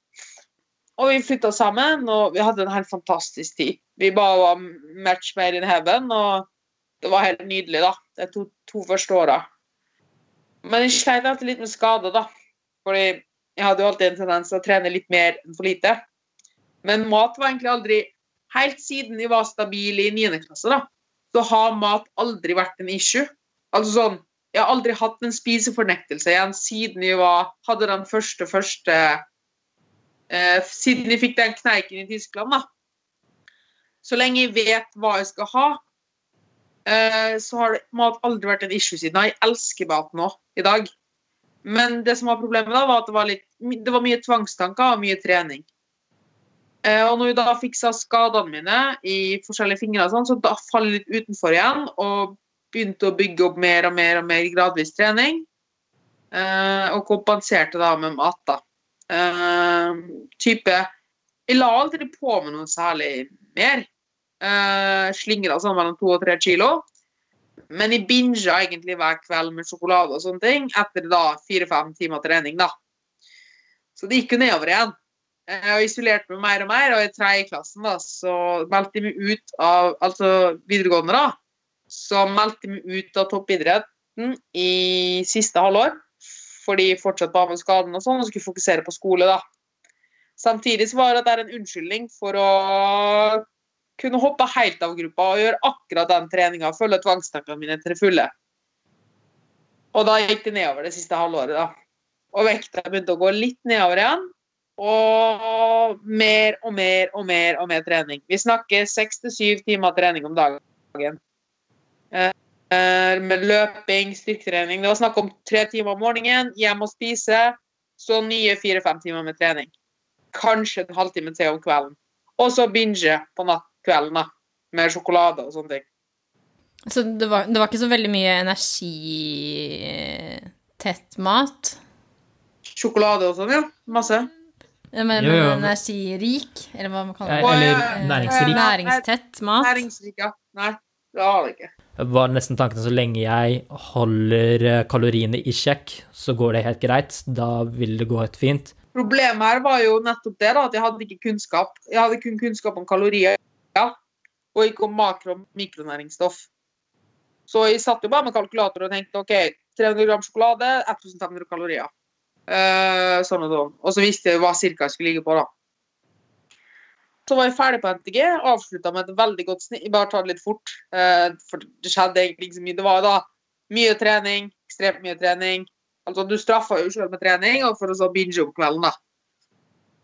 Og vi flytta sammen, og vi hadde en helt fantastisk tid. Vi bare var match made in heaven, og det var helt nydelig, da. De to, to første åra. Men jeg sleit alltid litt med skader, da. Fordi jeg hadde jo alltid en tendens til å trene litt mer enn for lite. Men mat var egentlig aldri Helt siden jeg var stabil i 9. klasse, da, så har mat aldri vært en issue. Altså sånn jeg har aldri hatt en spisefornektelse igjen siden jeg var, hadde den første første eh, Siden jeg fikk den kneiken i Tyskland, da. Så lenge jeg vet hva jeg skal ha, så har mat aldri vært en issue siden. Jeg elsker mat nå i dag. Men det som var problemet da, var at det var, litt, det var mye tvangstanker og mye trening. Eh, og når jeg da fiksa skadene mine i forskjellige fingre, sånn, så da faller jeg litt utenfor igjen. og begynte å bygge opp mer og mer og mer gradvis trening. Eh, og kompenserte da med mat, da. Eh, type Jeg la aldri på med noe særlig mer. Eh, Slingra sånn mellom to og tre kilo. Men jeg binga egentlig hver kveld med sjokolade og sånne ting etter da fire-fem timer trening, da. Så det gikk jo nedover igjen. Jeg har isolert meg mer og mer, og i tredje klassen da, så meldte jeg meg ut av altså videregående, da så meldte jeg meg ut av toppidretten i siste halvår. Fordi jeg fortsatt var med skaden og sånn, og skulle fokusere på skole, da. Samtidig så var det en unnskyldning for å kunne hoppe helt av gruppa og gjøre akkurat den treninga, følge tvangstankene mine til det fulle. Og da gikk det nedover det siste halvåret, da. Og vekta begynte å gå litt nedover igjen. Og mer og mer og mer og mer trening. Vi snakker seks til syv timer trening om dagen. Eh, med løping, styrketrening. Det var snakk om tre timer om morgenen, hjem og spise. Så nye fire-fem timer med trening. Kanskje en halvtime til om kvelden. Og så binge på nattkvelden da, med sjokolade og sånne ting. Så det var, det var ikke så veldig mye energitett mat? Sjokolade og sånn, ja. Masse. Ja, men, Jo, jo, men- energirik, eller hva man kaller det. Eller Eh, næringsrik. Næringstett mat. Næringsrik, ja. Nei, det har det ikke. Det var nesten tanken så lenge jeg holder eh, kaloriene i sjekk, så går det helt greit. Da vil det gå helt fint. Problemet her var jo nettopp det, da, at jeg hadde ikke kunnskap. Jeg hadde kun kunnskap om kalorier, og ikke om makro- og mikronæringsstoff. Så jeg satt jo bare med kalkulator og tenkte OK, 300 gram sjokolade, 1500 kalorier. Eh, sånn og sånn. Og så visste jeg hva cirka jeg skulle ligge på, da. Så var jeg ferdig på NTG, avslutta med et veldig godt snitt. Jeg bare tar det litt fort, eh, for det skjedde egentlig ikke så mye. Det var da mye trening, ekstremt mye trening. Altså, du straffa jo sjøl med trening, og for å så binge om kvelden, da.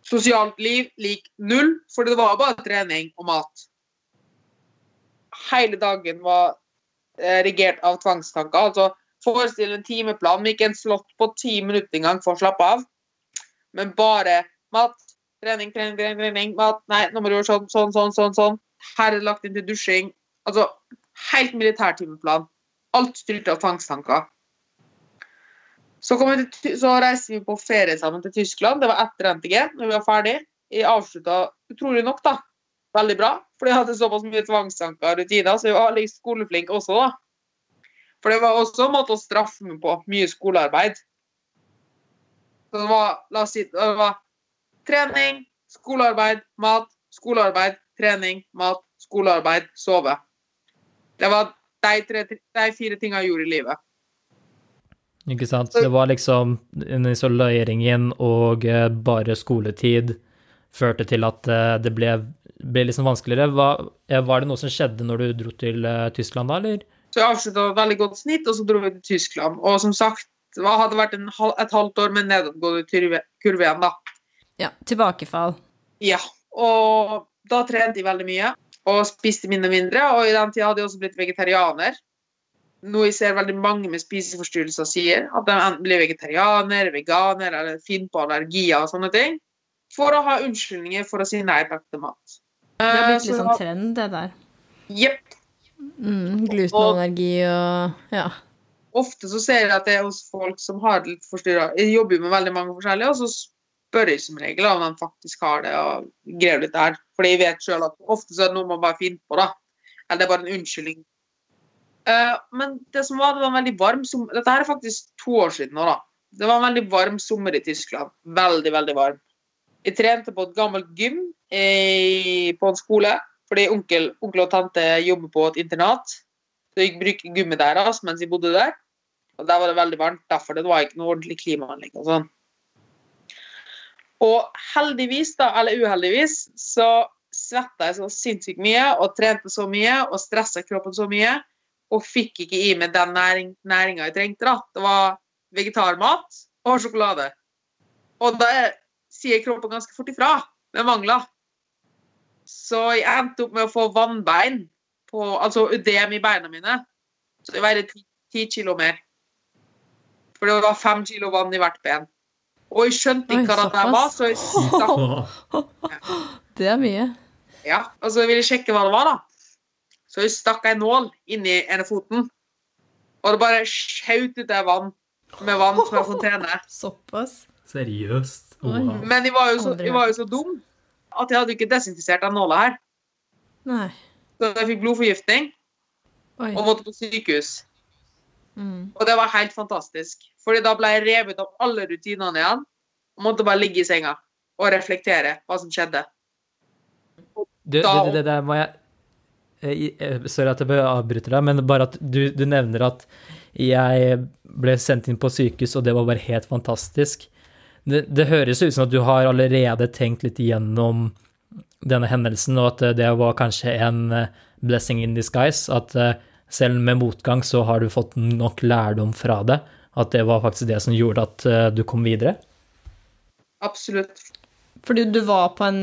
Sosialt liv lik null, for det var bare trening og mat. Hele dagen var eh, regert av tvangstanker. Altså, forestill en timeplan med ikke en slått på ti minutter engang for å slappe av, men bare mat, trening, trening, trening, trening mat Nei, nå må du gjøre sånn, sånn, sånn, sånn. sånn. Her er det lagt inn til dusjing. Altså, helt militærtimeplan. Alt styrt av tvangstanker. Så, til, så reiste vi på ferie sammen til Tyskland. Det var etter NTG, når vi var ferdig. Jeg avslutta utrolig nok, da. Veldig bra, for jeg hadde såpass mye tvangstanker og rutiner, så jeg var litt skoleflink også, da. For det var også en måte å straffe meg på. Mye skolearbeid. Så det var, la oss si, det var trening, skolearbeid, mat, skolearbeid, trening, mat, skolearbeid, sove. Det var de, tre, de fire tingene jeg gjorde i livet. Ikke sant? Så det var liksom den isoleringen og eh, bare skoletid førte til at eh, det ble, ble liksom vanskeligere. Var, var det noe som skjedde når du dro til eh, Tyskland da, eller? Så jeg avslutta et veldig godt snitt, og så dro vi til Tyskland. Og som sagt, det hadde vært en, hal- et halvt år med nedadgående kurve igjen, da. Ja, tilbakefall. Ja. Og da trente jeg veldig mye, og spiste mindre og mindre. Og i den tida hadde jeg også blitt vegetarianer. Noe jeg ser veldig mange med spiseforstyrrelser sier. At de enten blir vegetarianer, veganer eller finner på allergier og sånne ting. For å ha unnskyldninger for å si nei takk til mat. Det Eh, blitt litt sånn trend, det der. Jepp. Mm, glutenallergi og ja. ofte så ser jeg at det er hos folk som har det litt forstyrra. Jeg jobber jo med veldig mange forskjellige, og så spør jeg som regel om de faktisk har det, og greier litt der. Fordi jeg vet sjøl at ofte så er det noe man bare finner på, da. Eller det er bare en unnskyldning. Eh, men det som var, det var en veldig varm sommer. Dette her er faktisk to år siden nå, da. Det var en veldig varm sommer i Tyskland. Veldig, veldig varm. Jeg trente på et gammelt gym eh, på en skole, fordi onkel, onkel og tante jobber på et internat. Så jeg bruker gymmet deres mens jeg bodde der. Og der var det veldig varmt, derfor det var ikke noe ordentlig klimaanlegg. og sånn. Og heldigvis, da, eller uheldigvis, så svetta jeg så sinnssykt mye og trente så mye og stressa kroppen så mye. Og fikk ikke i meg den næring, næringa jeg trengte. da. Det var vegetarmat og sjokolade. Og da er- sier kroppen ganske fort ifra med mangler. Så jeg endte opp med å få vannbein, på, altså ødem i beina mine. Så det veide ti, ti kilo mer. For det var fem kilo vann i hvert ben. Og jeg skjønte ikke hva det var, så jeg stakk, [laughs] Det er mye. ja, og så ville jeg sjekke hva det var, da. Så jeg stakk ei nål inni ene foten. Og det bare skjøt ut av vann med vann fra en [laughs] fontene. Såpass. Seriøst? Wow. Men jeg var jo så, jeg var jo så dum at jeg hadde ikke desinfisert den nåla her. Nei. Så jeg fikk blodforgiftning Oi. og måtte på sykehus. Mm. Og det var helt fantastisk. Fordi da ble jeg revet av alle rutinene igjen. Og måtte bare ligge i senga og reflektere hva som skjedde. Du, Da- det, det, det der må jeg eh, eh, Sorry at jeg bør avbryte deg, men bare at du, du nevner at jeg ble sendt inn på sykehus, og det var bare helt fantastisk. Det, det høres ut som at du har allerede tenkt litt igjennom denne hendelsen, og at eh, det var kanskje en eh, blessing in disguise. At eh, selv med motgang så har du fått nok lærdom fra det. At det var faktisk det som gjorde at du kom videre. Absolutt. Fordi du var på en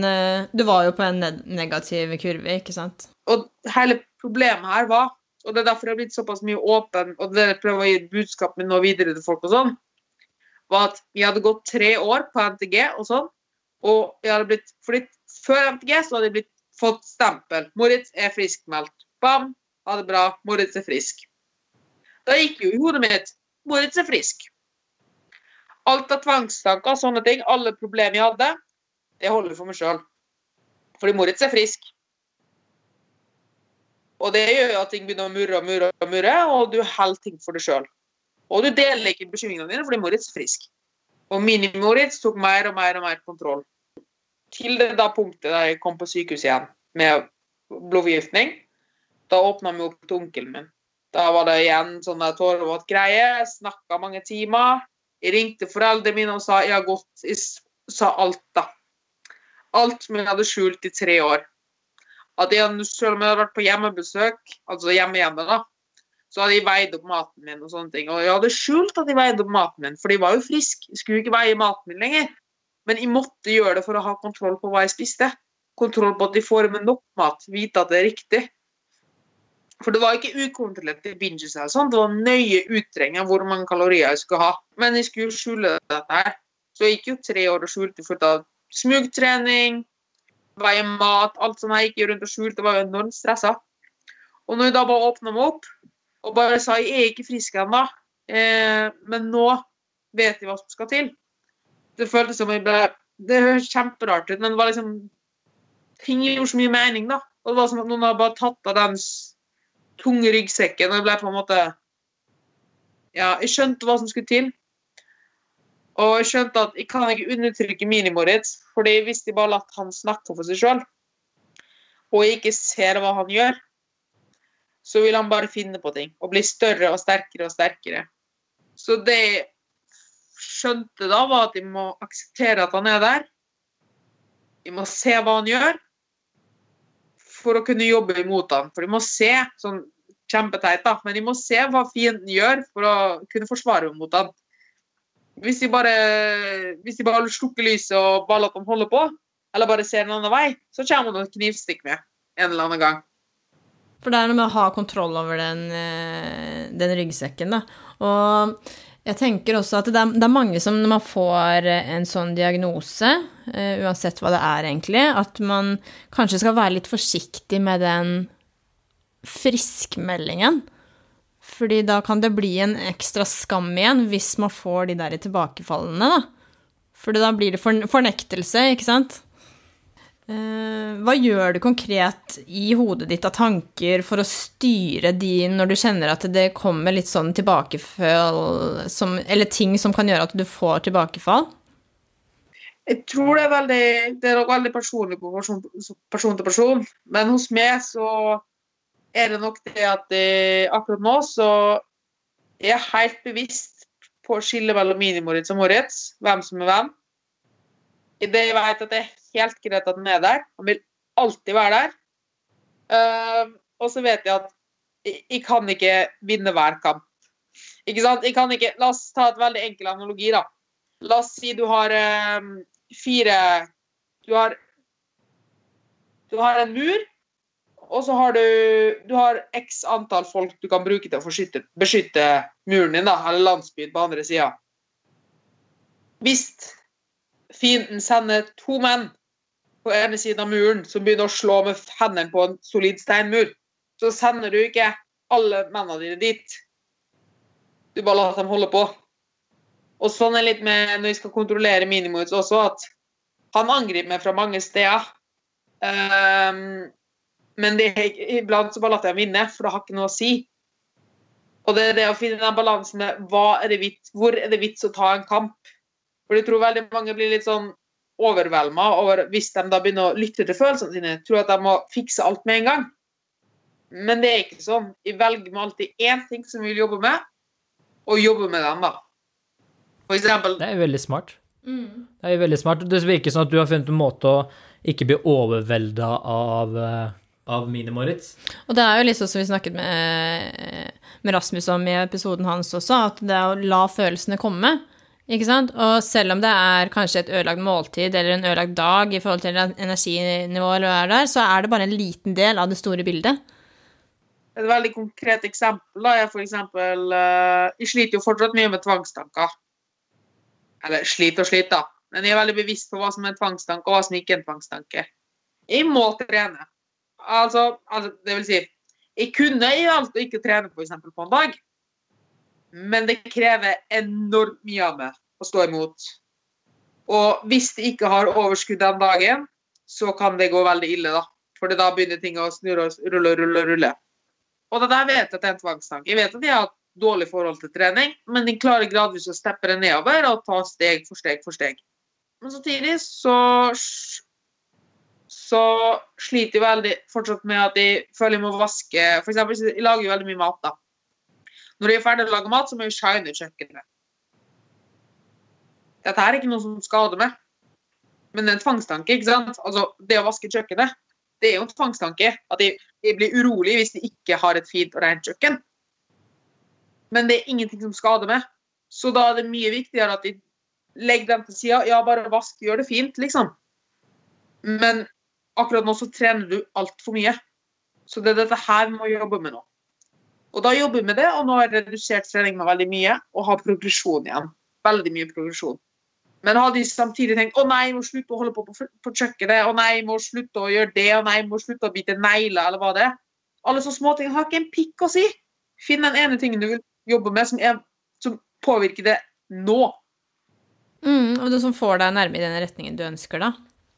Du var jo på en negativ kurve, ikke sant? Og hele problemet her var, og det er derfor jeg har blitt såpass mye åpen, og det prøver å gi budskap med noe videre til folk og sånn, var at vi hadde gått tre år på NTG og sånn, og jeg hadde blitt flytt før NTG så hadde jeg blitt fått stempel. Moritz er friskmeldt. Bam! Ha det bra. Moritz er frisk. Da gikk jo i hodet mitt Moritz er frisk. Alt av tvangstanker, og sånne ting, alle problemer jeg hadde, det holder for meg sjøl. Fordi Moritz er frisk. Og det gjør jo at ting begynner å murre og murre, og murre, og du holder ting for deg sjøl. Og du deler ikke bekymringene dine fordi Moritz er frisk. Og Mini-Moritz tok mer og mer og mer kontroll. Til det da punktet da jeg kom på sykehus igjen med blodforgiftning, da åpna vi opp til onkelen min. Da var det igjen sånne der tårevåt greie. Snakka mange timer. Jeg ringte foreldrene mine og sa jeg har gått Jeg sa alt, da. Alt som jeg hadde skjult i tre år at jeg, selv om jeg hadde vært på hjemmebesøk, altså hjemme-hjemme, da, så hadde jeg veid opp maten min og sånne ting. Og jeg hadde skjult at jeg veide opp maten min, for jeg var jo friske. Skulle ikke veie maten min lenger. Men jeg måtte gjøre det for å ha kontroll på hva jeg spiste. Kontroll på at jeg får med nok mat. Vite at det er riktig. For det var ikke ukontrollerte binges. her, sånn. Det var nøye utregning av hvor mange kalorier jeg skulle ha. Men jeg skulle skjule dette her. Så jeg gikk jo tre år og skjulte fullt av smugtrening, veie mat, alt sånt. jeg gikk rundt og skjulte, var jo enormt stressa. Og når jeg da bare åpna meg opp og bare sa jeg er ikke frisk ennå, eh, men nå vet jeg hva som skal til Det føltes som jeg ble Det høres kjemperart ut, men det var liksom Ting gjorde så mye mening, da. Og det var som at noen hadde bare tatt av den tunge ryggsekken, og jeg ble på en måte Ja, jeg skjønte hva som skulle til. Og jeg skjønte at jeg kan ikke undertrykke Mini-Moritz, fordi hvis de bare latt han snakke for seg sjøl, og jeg ikke ser hva han gjør, så vil han bare finne på ting og bli større og sterkere og sterkere. Så det jeg skjønte da, var at jeg må akseptere at han er der. Jeg må se hva han gjør, for å kunne jobbe imot han. For de må se sånn kjempeteit, da, men de må se hva fienden gjør for å kunne forsvare mot han. Hvis de bare, hvis de bare slukker lyset og bare lar dem holde på, eller bare ser en annen vei, så kommer han og knivstikker med en eller annen gang. For det er noe med å ha kontroll over den, eh, den ryggsekken, da. Og jeg tenker også at det er, det er, mange som når man får en sånn diagnose, uh, uansett hva det er egentlig, at man kanskje skal være litt forsiktig med den friskmeldingen. Fordi da kan det bli en ekstra skam igjen hvis man får de der tilbakefallene, da. For da blir det fornektelse, ikke sant? Uh, hva gjør du konkret i hodet ditt av tanker for å styre de når du kjenner at det kommer litt sånn tilbakefall som, Eller ting som kan gjøre at du får tilbakefall? Jeg tror det er veldig Det er veldig personlig på person, person til person. Men hos meg så er det nok det at jeg, akkurat nå så er jeg helt bevisst på å skille mellom Mini-Moritz og Moritz, hvem som er hvem. Det jeg vet at er helt greit at han er der. Han vil alltid være der. Uh, og så vet jeg at jeg, jeg, kan ikke vinne hver kamp. Ikke sant? Jeg kan ikke, La oss ta et veldig enkel analogi. da. La oss si du har uh, fire Du har Du har en mur og så har du, du har x antall folk du kan bruke til å beskytte, beskytte muren din, da, eller landsbyen på andre sida. Hvis fienden sender to menn på ene siden av muren som begynner å slå med hendene på en solid steinmur, så sender du ikke alle mennene dine dit. Du bare lar dem holde på. Og sånn er det litt med når vi skal kontrollere minimums også, at han angriper meg fra mange steder. Um, men det, iblant så bare lar jeg ham vinne, for det har ikke noe å si. Og det er det å finne den balansen med er vits, hvor er det vits å ta en kamp. For jeg tror veldig mange blir litt sånn overvelda over hvis de da begynner å lytte til følelsene sine, tror at de må fikse alt med en gang. Men det er ikke sånn. Jeg velger meg alltid én ting som jeg vil jobbe med, og jobber med den, da. For eksempel Det er veldig smart. Mm. Det er veldig smart. Det virker som at du har funnet en måte å ikke bli overvelda av uh av Mini-Moritz. Og det er jo liksom som vi snakket med, med, Rasmus om i episoden hans også, at det er å la følelsene komme. Ikke sant? Og selv om det er kanskje et ødelagt måltid eller en ødelagt dag i forhold til energinivået er der, så er det bare en liten del av det store bildet. Et veldig konkret eksempel da, er eksempel uh, Jeg sliter jo fortsatt mye med tvangstanker. Eller sliter og sliter, da. Men jeg er veldig bevisst på hva som er en tvangstanke, og hva som ikke er en tvangstanke. Jeg må trene. Altså, altså, det vil si Jeg kunne valgt å ikke trene for på en dag, men det krever enormt mye av meg å stå imot. Og hvis de ikke har overskudd den dagen, så kan det gå veldig ille, da. For da begynner ting å snurre og rulle og rulle og rulle. Og det der vet jeg at det er en tvangstanke. Jeg vet at de har hatt dårlig forhold til trening, men de klarer gradvis å steppe det nedover og ta steg for steg for steg. Men samtidig så så sliter jeg veldig fortsatt med at jeg føler jeg må vaske For eksempel, jeg lager jo veldig mye mat, da. Når de er ferdig å lage mat, så må vi shine ut kjøkkenet. Dette er ikke noe som skader meg, men det er en tvangstanke. ikke sant? Altså, Det å vaske kjøkkenet, det er jo en tvangstanke. At de, de blir urolig hvis de ikke har et fint og rent kjøkken. Men det er ingenting som skader meg. Så da er det mye viktigere at de legger dem til sida. Ja, bare vask, gjør det fint, liksom. Men akkurat nå så trener du altfor mye. Så det er dette her vi må jobbe med nå. Og da jobber vi med det, og nå har jeg redusert trening med veldig mye og har progresjon igjen. Veldig mye progresjon. Men hadde de samtidig tenkt å nei, jeg må slutte å holde på på, på kjøkkenet, å nei, jeg må slutte å gjøre det, å nei, jeg må slutte å bite negler, eller hva det er. Alle sånne småting har ikke en pikk å si. Finn den ene tingen du vil jobbe med som, er, som påvirker det nå. Mm, og det som får deg nærme i den retningen du ønsker, da.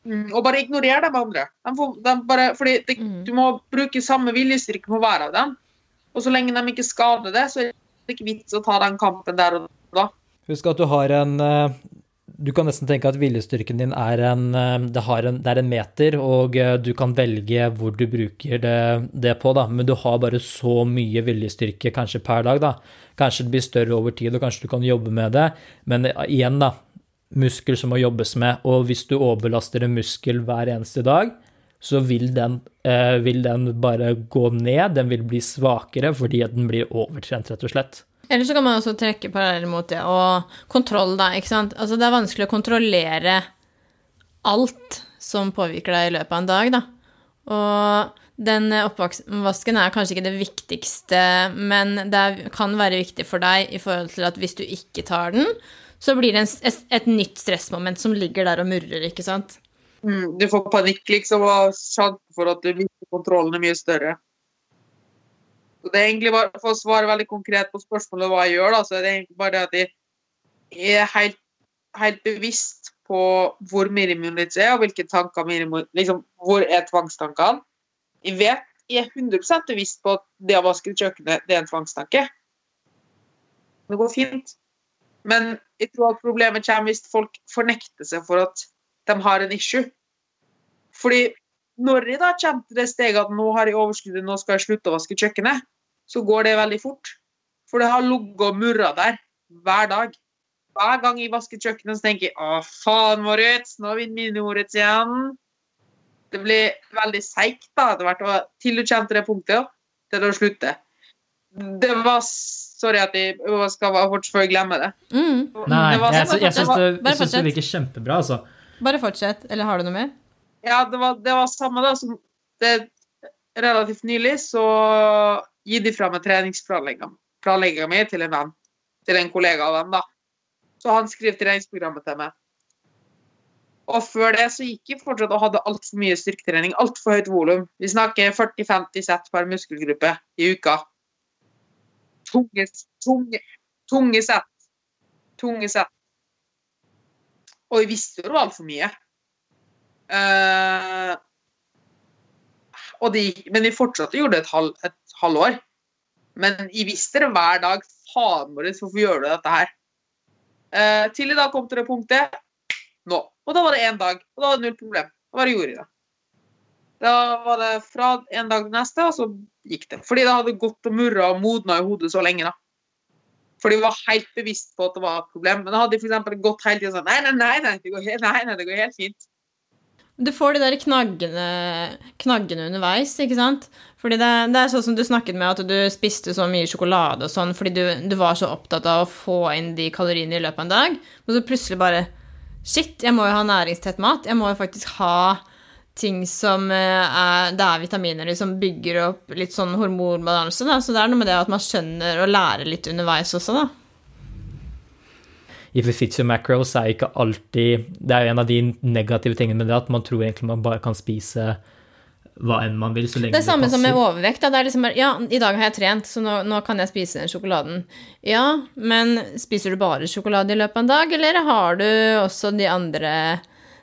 Mm, og bare ignorer de andre. De får, de bare, fordi det, mm. Du må bruke samme viljestyrke på hver av dem. Og så lenge de ikke skader det, så er det ikke vits å ta den kampen der og da. Husk at du har en uh, du kan nesten tenke at viljestyrken din er en eh, det, en det, er en meter, og eh, du kan velge hvor du bruker det, det, på, da. Men du har bare så mye viljestyrke kanskje per dag, da. Kanskje det blir større over tid, og kanskje du kan jobbe med det. Men igjen, da. Muskel som må jobbes med. Og hvis du overbelaster en muskel hver eneste dag, så vil den, eh, vil den bare gå ned. Den vil bli svakere fordi at den blir overtrent, rett og slett. Eller så kan man også trekke paralleller mot det. Og kontroll, da. ikke sant? Altså, det er vanskelig å kontrollere alt som påvirker deg i løpet av en dag, da. Og den oppvasken er kanskje ikke det viktigste, men det kan være viktig for deg i forhold til at hvis du ikke tar den, så blir det et, nytt stressmoment som ligger der og murrer, ikke sant? Mm, du får panikk, liksom, og sjansen for at du mister kontrollen er mye større. Så det er egentlig bare, For å svare veldig konkret på spørsmålet hva jeg gjør, da, så er det egentlig bare at jeg er helt, helt bevisst på hvor minimumnytt er, og hvilke tanker minimum, liksom, Hvor er tvangstankene? Jeg vet, jeg er 100% bevisst på at det å vaske kjøkkenet det er en tvangstanke. Det går fint. Men jeg tror at problemet kommer hvis folk fornekter seg for at de har en issue. Fordi når jeg da kommer til det steget at nå har jeg overskuddet, nå skal jeg slutte å vaske kjøkkenet, så går det veldig fort. For det har ligget og murra der hver dag. Hver gang jeg vasker kjøkkenet, så tenker jeg å, faen, Moritz, nå vinner Mini-Moritz igjen. Det blir veldig seigt da, etter hvert. Til du kommer til det punktet, til det slutter. Det var Sorry at jeg skal fortsatt glemme det. Mm. Nei, det var, jeg, jeg, jeg syns det, det virker kjempebra, altså. Bare fortsett. Eller har du noe mer? Ja, det var, det var samme da som det relativt nylig så gi de fra meg treningsplanlegginga mi til en venn, til en kollega av venn, da. Så han skrev treningsprogrammet til meg. Og før det så gikk jeg fortsatt og hadde altfor mye styrketrening, altfor høyt volum. Vi snakker 40-50 sett per muskelgruppe i uka. Tunge, tunge, tunge sett. Tunge sett. Og jeg visste jo det var altfor mye. Uh, de, men vi fortsatte å gjøre det et, halv, et halvår. Men jeg visste det hver dag. Faen vår, hvorfor gjør du dette her? Uh, til i dag kom til det punktet nå. Og da var det én dag, og da var det null problem. Da bare gjorde jeg det. Da var det fra en dag til neste, og så gikk det. Fordi det hadde gått og murra og modna i hodet så lenge. da. Fordi jeg var helt bevisst på at det var et problem. Men da hadde de f.eks. gått hele tida sånn nei nei nei, nei, det nei, nei, det går helt fint. Du får de der knaggene, knaggene underveis, ikke sant? Fordi det, det, er sånn som du snakket med, at du spiste så mye sjokolade og sånn fordi du, du, var så opptatt av å få inn de kaloriene i løpet av en dag, og så plutselig bare Shit, jeg må jo ha næringstett mat. Jeg må jo faktisk ha ting som eh, er Det er vitaminer som bygger opp litt sånn hormonbalanse, da. Så det er noe med det at man skjønner og lærer litt underveis også, da fits your macros er ikke alltid Det er jo en av de negative tingene med det at man tror egentlig man bare kan spise hva enn man vil, så lenge det, det samme som med overvekt. Da. Det er liksom Ja, i dag har jeg trent, så nå, nå, kan jeg spise den sjokoladen. Ja, men spiser du bare sjokolade i løpet av en dag, eller har du også de andre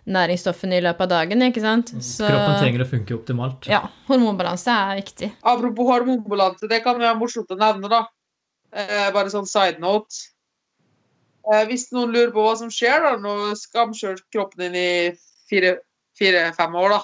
næringsstoffene i løpet av dagen, ikke sant? Mm. Så, Kroppen trenger å funke optimalt. Ja. Hormonbalanse er viktig. Apropos hormonbalanse, det kan være morsomt å nevne, da. Eh, bare sånn side note. Eh, hvis noen lurer på hva som skjer da, når skamkjører kroppen din i fire-fem år, da,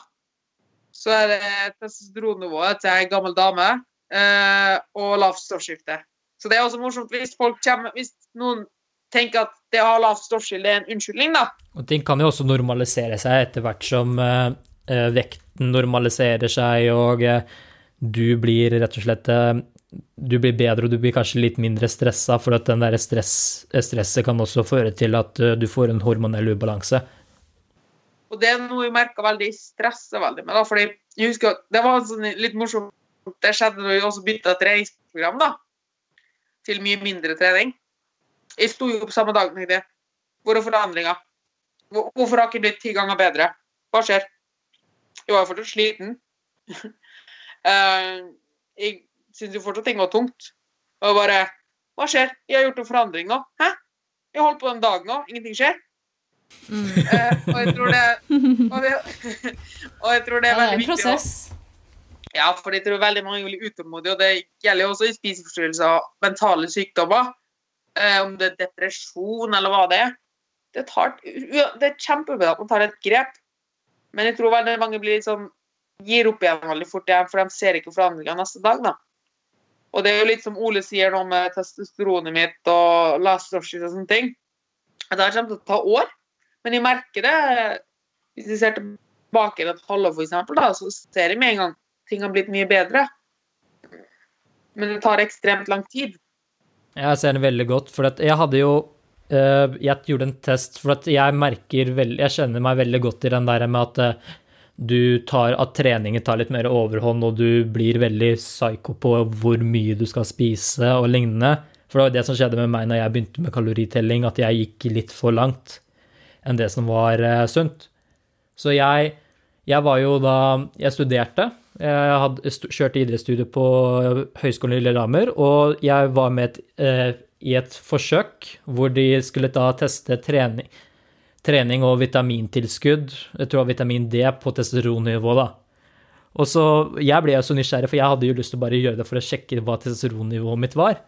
så er det testosteronnivået til ei gammel dame eh, og lavt stoffskifte. Så det er også morsomt hvis kommer, hvis noen tenker at det å ha lavt stoffskifte er en unnskyldning, da. Og ting kan jo også normalisere seg etter hvert som eh, eh vekten normaliserer seg, og eh, du blir rett og slett eh, du blir bedre, og du blir kanskje litt mindre stressa, for at den der stress, stresset kan også føre til at eh, du får en hormonell ubalanse. Og det er noe jeg merka veldig stresser veldig med. da, fordi jeg husker Det var sånn litt morsomt Det skjedde når vi også bytta treningsprogram da, til mye mindre trening. Jeg sto jo opp samme dag og tenkte Hvor er forandringa? Hvorfor har jeg ikke blitt ti ganger bedre? Hva skjer? Jeg var fortsatt sliten. uh, [laughs] jeg syntes jo fortsatt ting var tungt. Og bare Hva skjer? Jeg har gjort en forandring nå. Hæ? Jeg holdt på en dag nå, ingenting skjer. Mm. Uh, og jeg tror det og, det, [laughs] og jeg tror det er veldig viktig. Prosess. Ja, for jeg tror veldig mange blir utålmodige, og det gjelder jo også i spiseforstyrrelser og mentale sykdommer. Eh, om det er depresjon eller hva det er. det, tar, det er kjempebra at man tar et grep, men jeg tror veldig mange blir litt sånn gir opp igjen veldig fort igjen, for de ser ikke forandringa neste dag. da. Og det er jo litt som Ole sier nå med testosteronet mitt og last og sånne ting. Det her kommer til å ta år, men jeg merker det hvis jeg ser tilbake et halvår, for eksempel, da, så ser jeg med en gang ting har blitt mye bedre. Men det tar ekstremt lang tid. Jeg ser det veldig godt, for jeg hadde jo uh, Jeg gjorde en test, for jeg merker veldig Jeg kjenner meg veldig godt i den der med at uh, du tar At treningen tar litt mer overhånd, og du blir veldig psyko på hvor mye du skal spise og lignende. For det var det som skjedde med meg når jeg begynte med kaloritelling, at jeg gikk litt for langt enn det som var uh, sunt. Så jeg, jeg var jo da Jeg studerte jeg hadde kjørt idrettsstudiet på Høgskolen i Lillehammer, og jeg var med et, eh, i et forsøk hvor de skulle da teste trening, trening og vitamintilskudd, jeg tror vitamin D, på testosteronnivå, da. Og så, Jeg ble jo så nysgjerrig, for jeg hadde jo lyst til å bare gjøre det for å sjekke hva testosteronnivået mitt var.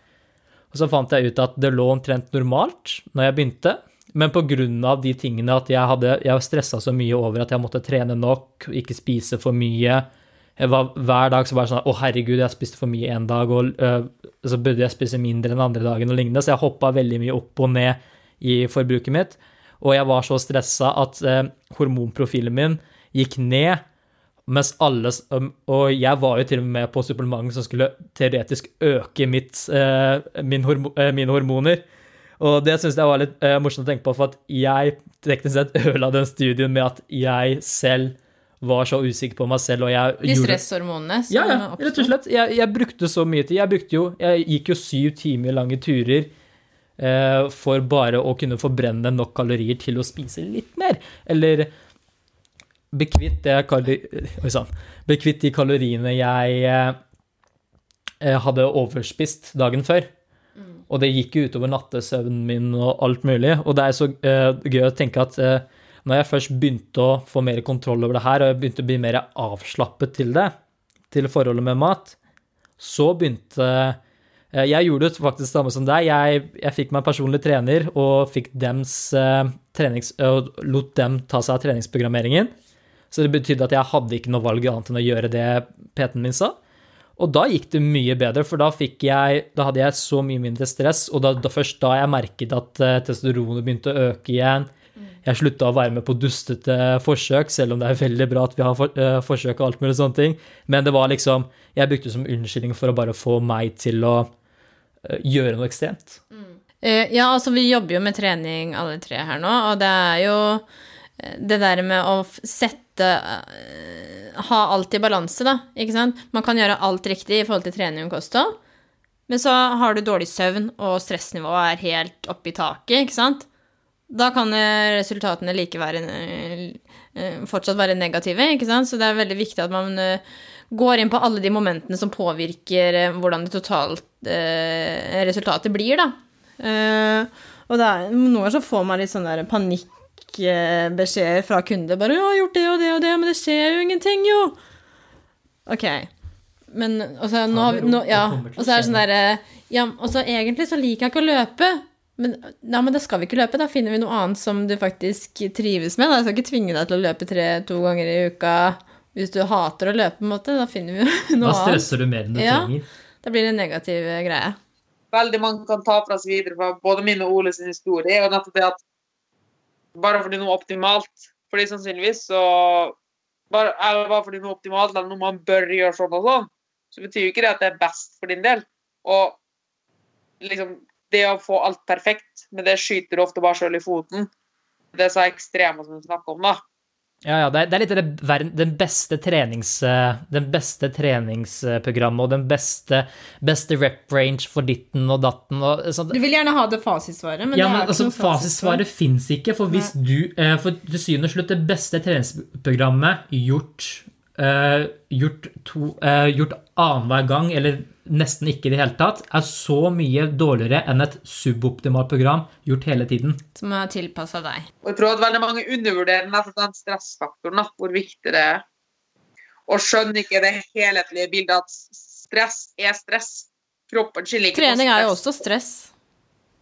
Og så fant jeg ut at det lå omtrent normalt når jeg begynte, men pga. de tingene at jeg hadde jeg stressa så mye over at jeg måtte trene nok, ikke spise for mye, var, hver dag så var det sånn Å, herregud, jeg spiste for mye en dag, og øh, så burde jeg spise mindre enn andre dagen og lignende. Så jeg hoppa veldig mye opp og ned i forbruket mitt. Og jeg var så stressa at eh, hormonprofilen min gikk ned. Mens alle Og jeg var jo til og med på supplement som skulle teoretisk øke mitt, eh, min hormo, mine hormoner. Og det syns jeg var litt morsomt å tenke på, for at jeg teknisk sett ødela den studien med at jeg selv var så usikker på meg selv, og jeg De stresshormonene ja, ja, rett og slett. Jeg, jeg, brukte så mye tid. Jeg brukte jo Jeg gikk jo syv timer lange turer eh, for bare å kunne forbrenne nok kalorier til å spise litt mer. Eller bekvitt, bekvitt de kaloriene jeg eh, hadde overspist dagen før. Mm. Og det gikk jo utover nattesøvnen min og alt mulig. Og det er så eh, gøy å tenke at eh, når jeg først begynte å få mer kontroll over det her, og jeg begynte å bli mer avslappet til det, til forholdet med mat, så begynte eh, Jeg gjorde det faktisk samme som deg. Jeg, jeg fikk meg personlig trener og dems uh, trenings... Og lot dem ta seg av treningsprogrammeringen. Så det betydde at jeg hadde ikke noe valg annet enn å gjøre det PT-en min sa. Og da gikk det mye bedre, for da, jeg, da hadde jeg så mye mindre stress, og da, da først da jeg merket at uh, testosteronet begynte å øke igjen, jeg slutta å være med på dustete forsøk, selv om det er veldig bra at vi har for, uh, forsøk og alt mulig sånne ting. Men det var liksom Jeg brukte det som unnskyldning for å bare få meg til å uh, gjøre noe ekstremt. Mm. Uh, ja, altså vi jobber jo med trening alle tre her nå, og det er jo det der med å sette Ha alt i balanse, da, ikke sant? Man kan gjøre alt riktig i forhold til trening og kosthold, men så har du dårlig søvn, og stressnivået er helt oppe i taket, ikke sant? da kan resultatene like være, eh, fortsatt være negative. ikke sant? Så det er veldig viktig at man eh, går inn på alle de momentene som påvirker eh, hvordan det totalt resultatet blir, da. Og det er, noen ganger så får man litt sånn der panikkbeskjeder fra kunder. Bare 'Jeg har gjort det og det og det, men det skjer jo ingenting, jo'. OK. Men også, nå, nå, ja, og så er det sånn derre Ja, og så egentlig så liker jeg ikke å løpe. Men, ja, men da skal vi ikke løpe. Da finner vi noe annet som du faktisk trives med. Da. Jeg skal ikke tvinge deg til å løpe tre, to ganger i uka hvis du hater å løpe. på en måte. Da finner vi [laughs] noe annet. Da stresser du mer enn du ja, trenger. Da blir det en negativ greie. Veldig mange kan ta fra seg videre fra både min og Ole sin historie. og nettopp det at Bare fordi noe er optimalt for de sannsynligvis, så bare, Eller bare fordi noe er optimalt, eller noe man bør gjøre sånn og sånn, så betyr jo ikke det at det er best for din del. Og liksom det å få alt perfekt, men det skyter du ofte bare sjøl i foten. Det er så ekstreme som du snakker om, da. Ja, ja, det er, det er litt det, den beste trenings, den beste treningsprogrammet og den beste, beste rep range for ditten og datten og. Du vil gjerne ha det fasitsvaret, men ja, det er men, altså, Fasitsvaret fins ikke, for hvis Nei. du eh, For til syvende og slutt, det beste treningsprogrammet gjort, uh, gjort, to, uh, gjort annenhver gang, eller nesten ikke i det hele tatt, er så mye dårligere enn et suboptimalt program gjort hele tiden. Som er tilpassa deg. Og jeg tror at veldig mange undervurderer den stressfaktoren, hvor viktig det er. Og skjønner ikke det helhetlige bildet at stress er stress. Kroppen skiller ikke Trening på stress. Trening er jo også stress.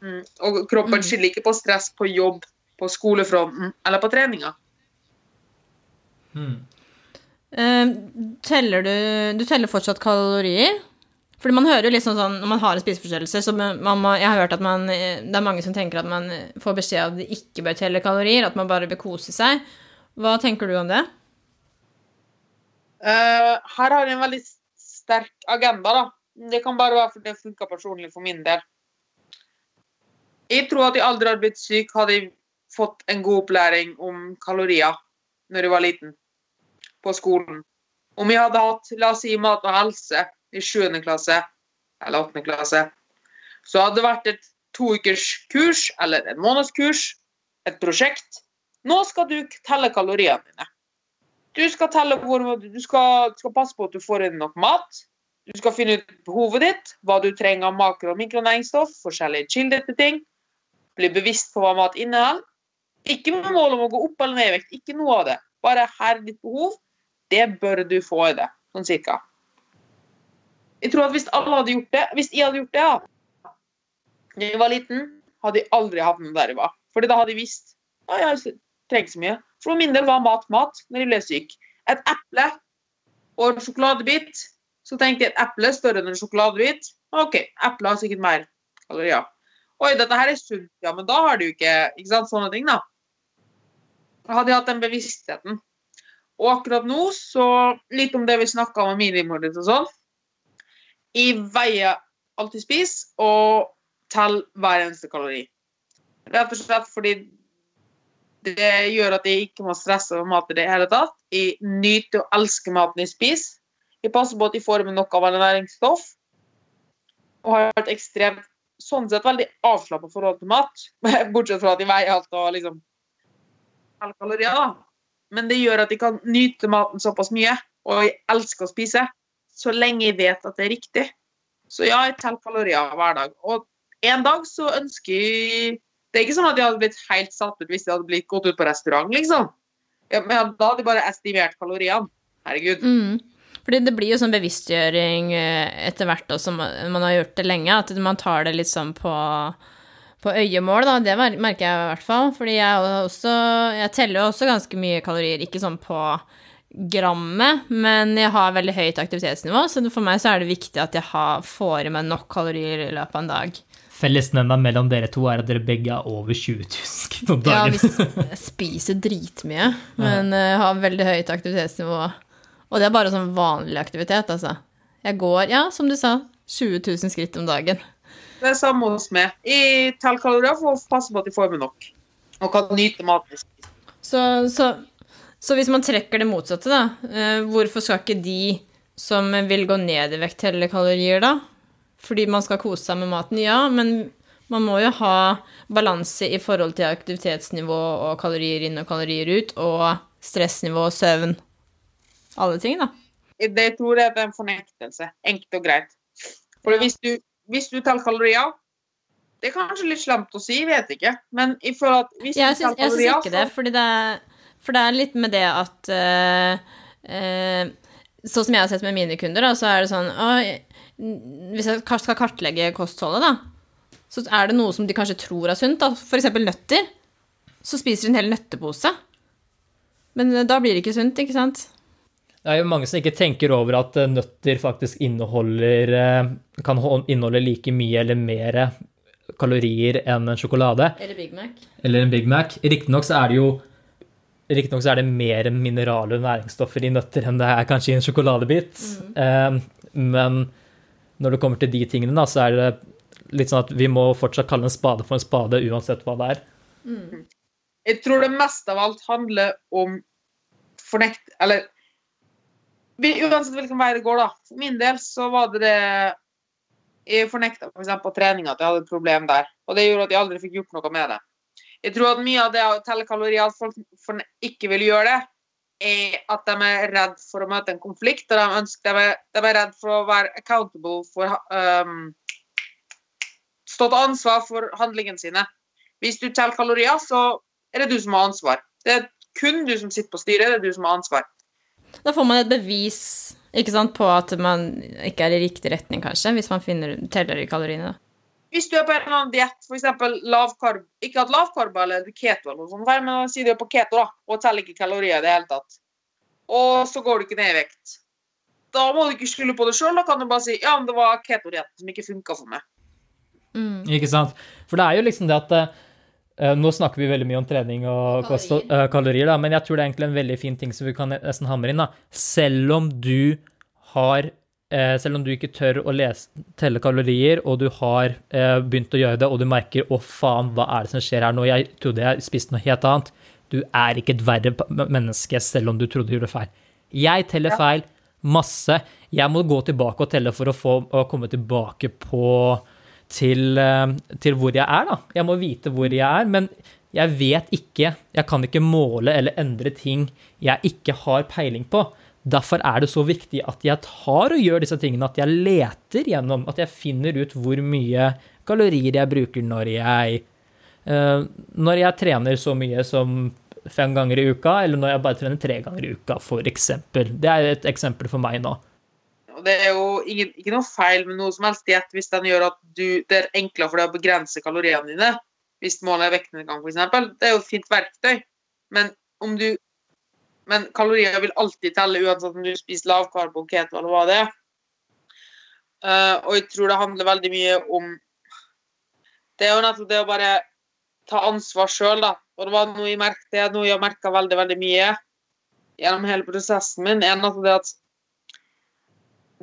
Mm. Og kroppen mm. skiller ikke på stress på jobb på skolefronten eller på treninga. Eh, teller du Du teller fortsatt kalorier? Fordi man hører jo liksom sånn Når man har en spiseforstyrrelse, så Jeg har hørt at man Det er mange som tenker at man får beskjed om at de ikke bør telle kalorier, at man bare bør kose seg. Hva tenker du om det? Uh, her har jeg en veldig sterk agenda, da. Det kan bare være fordi det funka personlig for min del. Jeg tror at jeg aldri hadde blitt syk hadde jeg fått en god opplæring om kalorier når jeg var liten, på skolen. Om jeg hadde hatt, la oss si, mat og helse i 7. klasse eller 8. klasse, så hadde det vært et to ukers kurs eller en månedskurs, et prosjekt. Nå skal du telle kaloriene dine. Du skal, telle hvor, du skal, skal passe på at du får inn nok mat. Du skal finne ut behovet ditt, hva du trenger av makro- og mikronæringsstoff, forskjellige kilder til ting. Bli bevisst på hva mat inneholder. Ikke med mål om å gå opp eller ned i vekt, ikke noe av det. Bare her er ditt behov. Det bør du få i det, sånn cirka. Jeg tror at hvis alle hadde gjort det, hvis jeg hadde gjort det, ja, da jeg var liten, hadde jeg aldri havnet der jeg var. Fordi da hadde jeg visst at jeg trenger så mye. For min del var mat mat når jeg ble syk. Et eple og en sjokoladebit. Så tenkte jeg et eple større enn en sjokoladebit. OK, eplet har sikkert mer kalorier. Oi, dette her er sunt, ja, men da har du ikke ikke sant, sånne ting, da. Hadde jeg hatt den bevisstheten. Og akkurat nå, så litt om det vi snakka om minimordet og sånn. Jeg veier alt jeg spiser, og teller hver eneste kalori. Rett og slett fordi det gjør at jeg ikke må stresse med mat i det hele tatt. Jeg nyter og elsker maten jeg spiser. Jeg passer på at jeg får i meg nok av næringsstoff. Og har vært ekstremt, sånn sett veldig avslappa forhold til mat. [laughs] Bortsett fra at jeg veier alt og liksom kalorier, da. Men det gjør at jeg kan nyte maten såpass mye, og jeg elsker å spise, så lenge jeg vet at det er riktig. Så ja, jeg teller kalorier hver dag. Og en dag så ønsker jeg Det er ikke sånn at jeg hadde blitt helt satt ut hvis jeg hadde blitt gått ut på restaurant, liksom. Ja, men da hadde jeg bare estimert kaloriene. Herregud. Mm. Fordi det blir jo sånn bevisstgjøring eh, etter hvert også, man har gjort det lenge, at man tar det litt sånn på, på øyemål, da. Det merker jeg i hvert fall. Fordi jeg, også, jeg teller jo også ganske mye kalorier, ikke sånn på grammet, men jeg har veldig høyt aktivitetsnivå, så for meg så er det viktig at jeg har, får i meg nok kalorier i løpet av en dag. Fellesnevna mellom dere to er at dere begge er over 20 000 skritt om Ja, dagen. jeg spiser dritmye, men eh, har veldig høyt aktivitetsnivå. Og det er bare sånn vanlig aktivitet, altså. Jeg går, ja, som du sa, 20 000 skritt om dagen. Det er samme hos meg. I teller kalorier for å passe på at jeg får med nok. Og kan nyte maten. Så, så, så hvis man trekker det motsatte, da, eh, hvorfor skal ikke de som vil gå ned i vekt, telle kalorier, da? Fordi man skal kose seg med maten, ja, men man må jo ha balanse i forhold til aktivitetsnivå og kalorier inn og kalorier ut, og stressnivå og søvn. Alle ting, da. Det jeg tror jeg er en fornektelse. Enkelt og greit. For hvis du, hvis du teller kalorier Det er kanskje litt slemt å si, vet ikke. Men i forhold til hvis jeg syns ikke det, fordi det er, for det er litt med det at uh, uh, Sånn som jeg har sett med mine kunder, da, så er det sånn uh, Hvis jeg skal kartlegge kostholdet, da, så er det noe som de kanskje tror er sunt, da. For eksempel nøtter. Så spiser de en hel nøttepose. Men eh, da blir det ikke sunt, ikke sant? Det er jo mange som ikke tenker over at nøtter faktisk inneholder eh, kan inneholde like mye eller mer kalorier enn en sjokolade Eller Big Mac. eller en Big Mac. Riktignok så er det jo Riktignok så er det mer mineraler og næringsstoffer i nøtter enn det er kanskje i en sjokoladebit. Eh, men når det kommer til de tingene, da, så er det litt sånn at vi må fortsatt kalle en spade for en spade uansett hva det er. Jeg tror det mest av alt handler om fornekt... Eller vi- uansett hvilken vei det går, da. For min del så var det det Jeg fornekta f.eks. på trening at jeg hadde et problem der. Og det gjorde at jeg aldri fikk gjort noe med det. Jeg tror at mye av det å telle kalorier, at folk ikke vil gjøre det, er at de er redd for å møte en konflikt. Og de, ønsker, de, er, de er redd for å være accountable for um, Stå til ansvar for handlingene sine. Hvis du teller kalorier, så er det du som har ansvar. Det er kun du som sitter på styret, det er du som har ansvar. Da får man et bevis sant, på at man ikke er i riktig retning, kanskje, hvis man finner, teller i kaloriene. da. Hvis du er på en eller annen diett, f.eks. lavkarb Ikke at lavkarb eller keto, eller noe sånt, men si du er på keto da, og teller ikke kalorier i det hele tatt, og så går du ikke ned i vekt. Da må du ikke skylde på det sjøl. Da kan du bare si ja, men det var ketodietten som ikke funka for meg. Mm. Ikke sant? For det er jo liksom det at uh, Nå snakker vi veldig mye om trening og kost og eh, kalorier, da, men jeg tror det er egentlig en veldig fin ting som vi kan nesten hamre inn. da. Selv om du har Selv om du ikke tør å lese, telle kalorier, og du har eh, begynt å gjøre det, og du merker 'å, faen, hva er det som skjer her nå', jeg trodde jeg spiste noe helt annet. Du er ikke et verre menneske selv om du trodde du gjorde feil. Jeg teller feil masse. Jeg må gå tilbake og telle for å få å komme tilbake på til, eh, til hvor jeg er, da. Jeg må vite hvor jeg er, men jeg vet ikke Jeg kan ikke måle eller endre ting jeg ikke har peiling på. Derfor er det så viktig at jeg tar og gjør disse tingene, at jeg leter gjennom, at jeg finner ut hvor mye kalorier jeg bruker når jeg uh, Når jeg trener så mye som fem ganger i uka, eller når jeg bare trener tre ganger i uka, eksempel. Det er et eksempel for meg nå. Det er jo ingen, ikke noe feil med noe som helst diett hvis den gjør at du, det er enklere for deg å begrense kaloriene dine. Hvis målet er vektnedgang, f.eks. Det er jo et fint verktøy. Men om du men kalorier vil alltid telle, uansett om du spiser lavkarbo, keto eller hva det er. Uh, og jeg tror det handler veldig mye om Det er jo nettopp det å bare ta ansvar sjøl, da. Og det var noe jeg merket, det er noe jeg har merka veldig, veldig mye gjennom hele prosessen min, er nettopp det at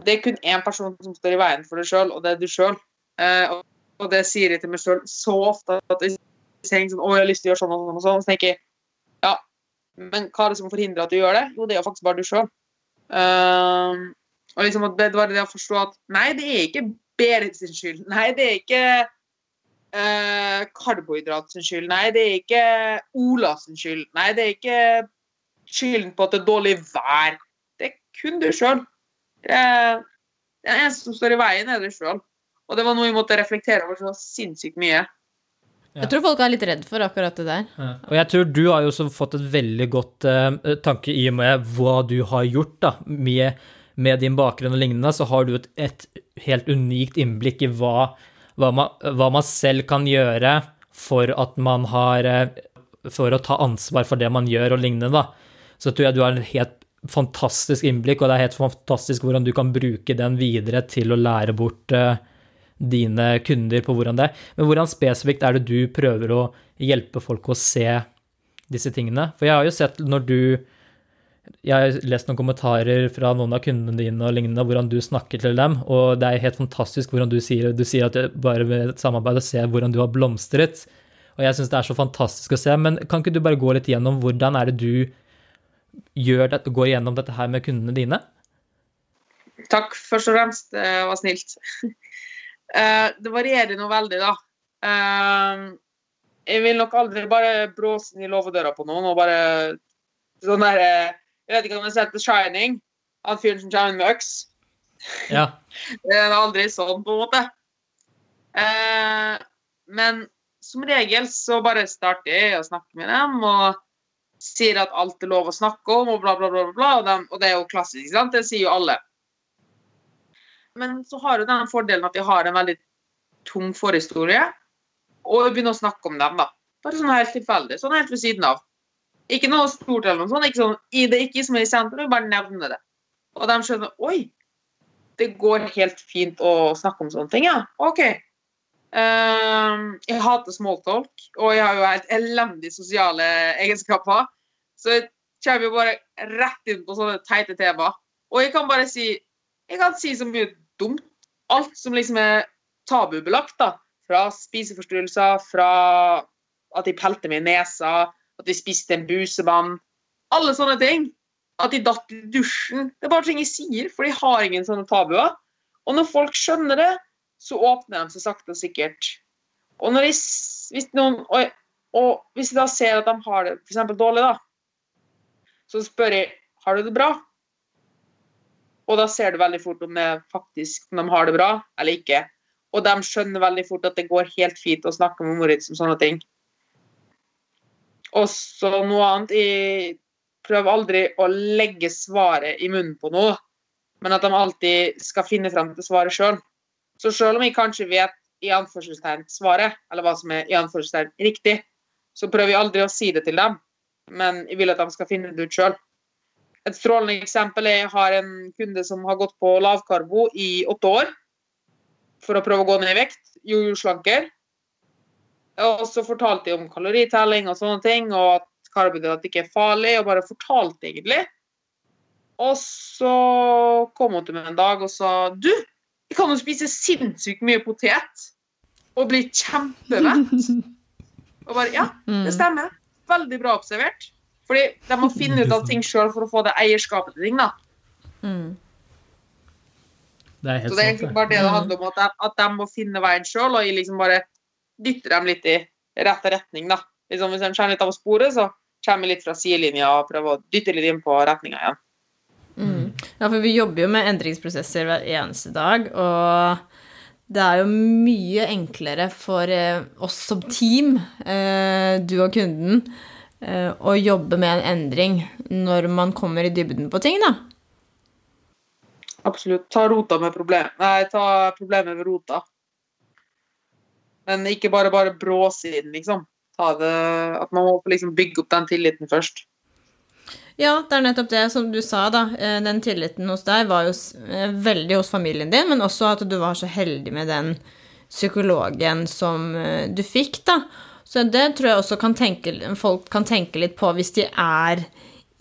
det er kun én person som står i veien for deg sjøl, og det er du sjøl. Uh, og, og det sier jeg til meg sjøl så ofte at jeg tenker sånn Å, jeg har lyst til å gjøre sånn og sånn, og sånn. Så tenker jeg men hva er det som forhindrer at du gjør det? Jo, det er faktisk bare du sjøl. og liksom at det var det å forstå at nei, det er ikke Berit sin skyld. Nei, det er ikke uh, karbohydrat sin skyld. Nei, det er ikke Ola sin skyld. Nei, det er ikke skylden på at det er dårlig vær. Det er kun du sjøl. Det eneste som står i veien, er du sjøl. Og det var noe vi måtte reflektere over så sinnssykt mye. Jeg tror folk er litt redd for akkurat det der. Og jeg tror du har jo også fått et veldig godt eh, tanke i og med hva du har gjort, da. Med, med din bakgrunn og lignende, så har du et, et helt unikt innblikk i hva, hva, man, hva man selv kan gjøre for at man har eh, For å ta ansvar for det man gjør og lignende, da. Så tror jeg du har et helt fantastisk innblikk, og det er helt fantastisk hvordan du kan bruke den videre til å lære bort eh, dine kunder på hvordan det er. Men hvordan spesifikt er det du prøver å hjelpe folk å se disse tingene? For jeg har jo sett når du Jeg har lest noen kommentarer fra noen av kundene dine og lignende, hvordan du snakker til dem, og det er helt fantastisk hvordan du sier Du sier at bare ved et samarbeid å se hvordan du har blomstret. Og jeg syns det er så fantastisk å se. Men kan ikke du bare gå litt gjennom hvordan er det du gjør det, går gjennom dette her med kundene dine? Takk, først og fremst. Det var snilt. Eh, det varierer nå veldig, da. Uh, jeg vil nok aldri bare bråse i låvedøra på noen og bare sånn der eh, Jeg vet ikke om jeg har sett The Shining? Han fyren som kommer med øks. Ja. [laughs] Det er aldri sånn, på en måte. Uh, men som regel så bare starter jeg å snakke med dem og sier at alt er lov å snakke om, og bla, bla, bla. bla, bla og, dem, og det er jo klassisk, ikke sant? Det sier jo alle. Men så har jo den fordelen at de har en veldig tung forhistorie, og begynner å snakke om dem, da. Bare sånn helt tilfeldig. Sånn helt ved siden av. Ikke noe stort eller noe sånt. Ikke sånn, i det ikke som er i sentrum, bare nevner det. Og de skjønner Oi, det går helt fint å snakke om sånne ting, ja. OK. Um, jeg hater smalltalk, og jeg har jo helt elendige sosiale egenskaper. Så jeg kommer jo bare rett inn på sånne teite temaer. Og jeg kan bare si Jeg kan si så mye dumt. Alt som liksom er tabubelagt, da. Fra spiseforstyrrelser, fra at de pelte meg i nesa, at de spiste en busemann. Alle sånne ting. At de datt i dusjen. Det er bare ting jeg sier, for de har ingen sånne tabuer. Og når folk skjønner det, så åpner de seg sakte og sikkert. Og når de, hvis noen, og, og hvis de da ser at de har det for dårlig, da, så spør jeg har du det bra. Og da ser du veldig fort om det faktisk om de har det bra eller ikke. Og de skjønner veldig fort at det går helt fint å snakke med Moritz om sånne ting. Og så noe annet Jeg prøver aldri å legge svaret i munnen på noe, men at de alltid skal finne frem til svaret sjøl. Så sjøl om jeg kanskje vet i anførselstegn svaret, eller hva som er i anførselstegn riktig, så prøver jeg aldri å si det til dem, men jeg vil at de skal finne det ut sjøl. Et strålende eksempel er jeg har en kunde som har gått på lavkarbo i åtte år for å prøve å gå ned i vekt, jojo-slanker. Og så fortalte jeg om kaloritelling og sånne ting, og at karbohydrat ikke er farlig, og bare fortalte egentlig. Og så kom hun til meg en dag og sa du, jeg kan jo spise sinnssykt mye potet og bli kjempevett. [laughs] Og bare ja, det stemmer. Veldig bra observert. Fordi de må finne ut av ting sjøl for å få det eierskapet til ting. da. Mm. Det er Så det er egentlig bare det det handler om, at de, at de må finne veien sjøl, og jeg liksom bare dytter dem litt i rett retning. da. Liksom Hvis de kommer litt av sporet, så kommer vi litt fra sidelinja og prøver å dytte litt inn på retninga igjen. Mm. Ja, for vi jobber jo med endringsprosesser hver eneste dag, og det er jo mye enklere for eh, oss som team, eh, du og kunden, å jobbe med en endring når man kommer i dybden på ting, da. Absolutt. Ta rota med problem. Nei, ta problemet ved rota. Men ikke bare bare bråsiden, liksom. Ta det, at man må liksom bygge opp den tilliten først. Ja, det er nettopp det som du sa, da. Eh, Den tilliten hos deg var jo eh, veldig hos familien din, men også at du var så heldig med den psykologen som eh, du fikk, da. Så det tror jeg også kan tenke, folk kan tenke litt på hvis de er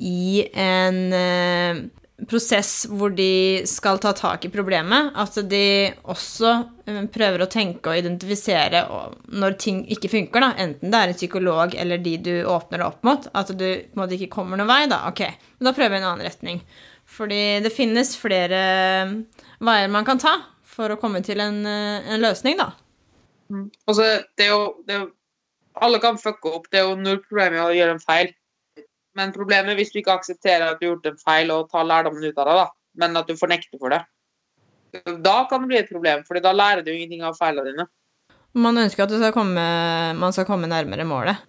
i en eh, prosess hvor de skal ta tak i problemet, at de også eh, prøver å tenke og identifisere når ting ikke funker, da, enten det er en psykolog eller de du åpner det opp mot, at du på en måte ikke kommer noen vei, da, ok, da prøver vi en annen retning. Fordi det finnes flere veier man kan ta for å komme til en, eh, en løsning, da. Og så det er jo, det er jo Alle kan fucke opp. Det er jo null problem å gjøre en feil. Men problemet er hvis du ikke aksepterer at du har gjort en feil, og tar lærdommen ut av det, da. men at du fornekter for det. Da kan det bli et problem, for da lærer du ingenting av feilene dine. Man ønsker at skal komme, man skal komme nærmere målet.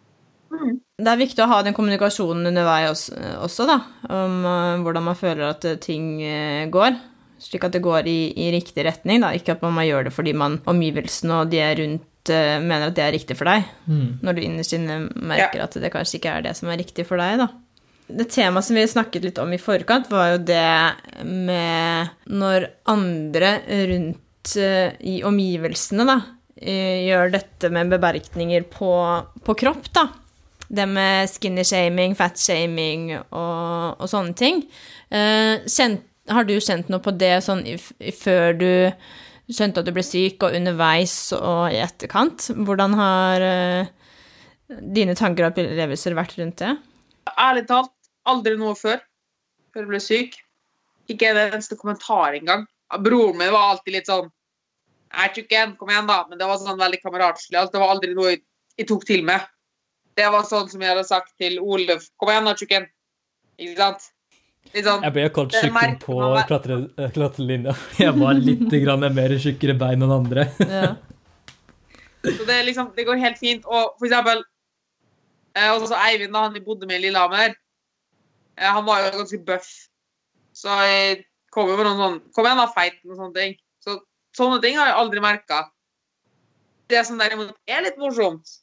Mm. Det er viktig å ha den kommunikasjonen underveis også, da, om eh, hvordan man føler at eh, ting eh, går. Slik at det går i, i riktig retning, da. Ikke at man gjør det fordi man, omgivelsene og de er rundt mener at det er riktig for deg. Mm. Når du innerst inne merker at det kanskje ikke er det som er riktig for deg, da. Det temaet som vi snakket litt om i forkant, var jo det med når andre rundt eh, i omgivelsene, da, eh, gjør dette med bemerkninger på, på kropp, da. Det med skinny shaming, fat shaming og, og sånne ting. Eh, kjent, har du kjent noe på det sånn i, i, før du skjønte at du ble syk, og underveis og i etterkant? Hvordan har eh, dine tanker og opplevelser vært rundt det? Ærlig talt, aldri noe før. Før jeg ble syk. Ikke en eneste kommentar engang. Broren min var alltid litt sånn Jeg er tjukken, kom igjen, da. Men det var sånn veldig kameratslig. Altså, det var aldri noe jeg tok til meg. Det var sånn som jeg hadde sagt til Oluf. Kom igjen, da, tjukken. Ikke sant? Sånn. Jeg ble kalt tjukken på klatre- eh, klatrelinja. [laughs] Jeg var litt grann mer tjukkere bein enn andre. Ja. Så det, liksom, det går helt fint. Og for eksempel også, også Eivind, da han vi bodde med i Lillehammer, eh, han var jo ganske bøff. Så jeg kom jo med noen sånn Kom igjen, da, feit, og sånne ting. Så sånne ting har jeg aldri merka. Det som derimot er litt morsomt,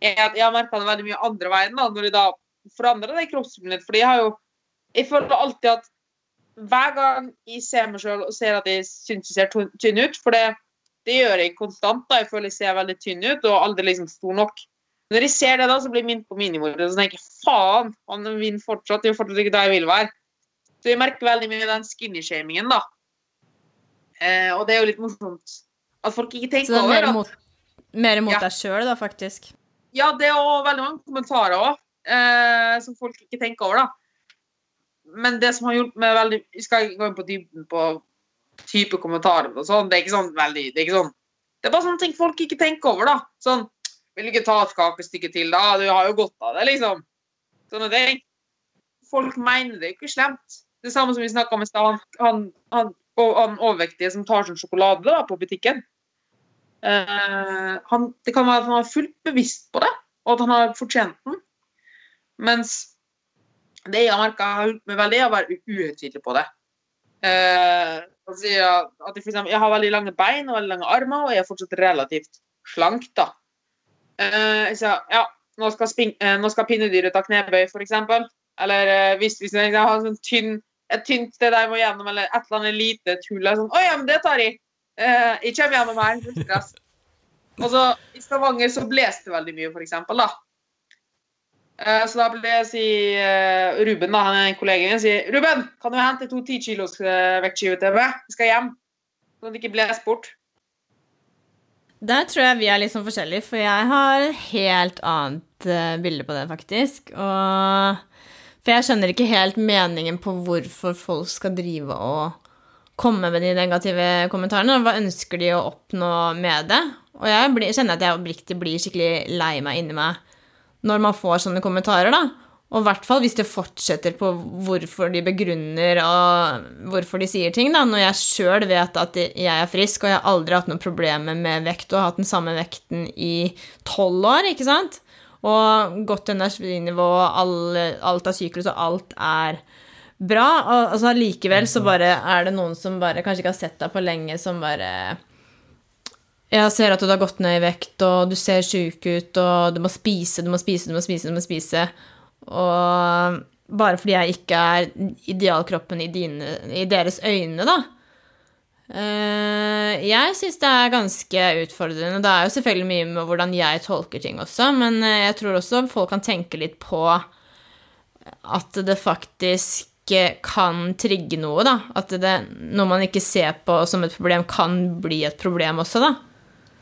er at jeg har merka det veldig mye andre veien, da, når jeg da forandrer det kroppsbildet litt Fordi jeg har jo Jeg føler alltid at hver gang jeg ser meg sjøl og ser at jeg syns jeg ser tynn- ut For det, det gjør jeg konstant. da, Jeg føler jeg ser veldig tynn ut og aldri liksom stor nok. Når jeg ser det, da, så blir jeg minnet på minimor. Og så tenker jeg faen, han vinner fortsatt. Det er jo fortsatt ikke der jeg vil være. Så jeg merker veldig mye den skinny-shamingen, da. Eh, og det er jo litt morsomt at folk ikke Så tenker det er mer det er mot, mer mot Ja. deg sjøl, da, faktisk. Ja, det er også veldig mange kommentarer òg, eh, som folk ikke tenker over, da. Men det som har gjort meg veldig Jeg skal ikke gå inn på dybden på type kommentarer og sånn. Det er ikke sånn veldig Det er sånn Det er bare sånne ting folk ikke tenker over, da. Sånn Vil du ikke ta et kakestykke til, da? Du har jo godt av det, liksom. Sånne ting. Folk mener det ikke slemt. Det samme som vi snakka om i stad. Han, han, han overvektige som tar sånn sjokolade da, på butikken. Uh, han, det kan være at han er fullt bevisst på det, og at han har fortjent den. Mens det jeg har merka meg veldig, er å være uhøytidelig på det. Eh, altså, så jeg at jeg, for eksempel, jeg har veldig lange bein og veldig lange armer, og jeg er fortsatt relativt slank, da. Eh, så, ja, nå skal, spin, eh, nå skal pinnedyret ta knebøy, eksempel. Eller eh, hvis, hvis jeg har sånn tynn, et tynt sted jeg må gjennom, eller et eller annet lite tull. Sånn, Å ja, men det tar jeg. Eh, jeg kommer gjennom her. [laughs] Og så I Stavanger så blåste det veldig mye, for eksempel, da. Eh, Så da ble jeg si eh, Ruben, da, han er kollega min, sier Ruben, kan du hente to 10 kilos eh, vektskiver til meg? Vi skal hjem. Sånn at det ikke blir bort. Der tror jeg vi er litt sånn forskjellige, for jeg har helt annet bilde på det, faktisk. Og For jeg skjønner ikke helt meningen på hvorfor folk skal drive og komme med de negative kommentarene. og Hva ønsker de å oppnå med det? Og jeg blir, kjenner at jeg oppriktig blir skikkelig lei meg inni meg når man får sånne kommentarer, da. Og i hvert fall hvis det fortsetter på hvorfor de begrunner og hvorfor de sier ting, da. Når jeg sjøl vet at jeg er frisk, og jeg har aldri hatt noen problemer med vekt og har hatt den samme vekten i tolv år, ikke sant? Og godt energinivå, alt av syklus, og alt er bra. Og altså, likevel så bare er det noen som bare kanskje ikke har sett deg på lenge, som bare jeg ser at du har gått ned i vekt, og du ser sjuk ut, og du må spise, du må spise, du må spise, du må spise. Og bare fordi jeg ikke er idealkroppen i, dine, i deres øyne, da. Eh, jeg syns det er ganske utfordrende. Det er jo selvfølgelig mye med hvordan jeg tolker ting også, men eh, jeg tror også folk kan tenke litt på at det faktisk eh, kan trigge noe, da. At det, noe man ikke ser på som et problem, kan bli et problem også, da.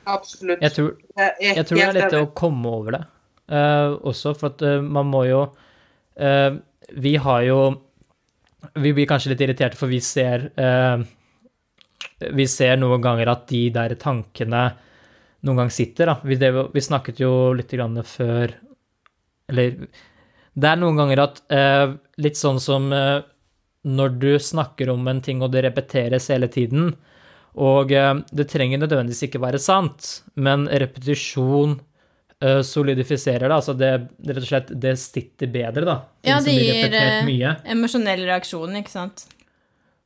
Absolutt. Jeg tror, Jeg tror det er lett å komme over det Uh, også, for at uh, man må jo uh, Vi har jo Vi blir kanskje litt irriterte, for vi ser Vi ser noen ganger at de der tankene noen gang sitter, da. Vi, det, vi snakket jo litt grann før Eller det er noen ganger at Litt sånn som når du snakker om en ting, og det repeteres hele tiden, og eh, det trenger nødvendigvis ikke være sant, men repetisjon eh, solidifiserer det. Altså det, det rett og slett det sitter bedre, da. Ting Ja, det gir, emosjonelle reaksjoner. Ikke sant.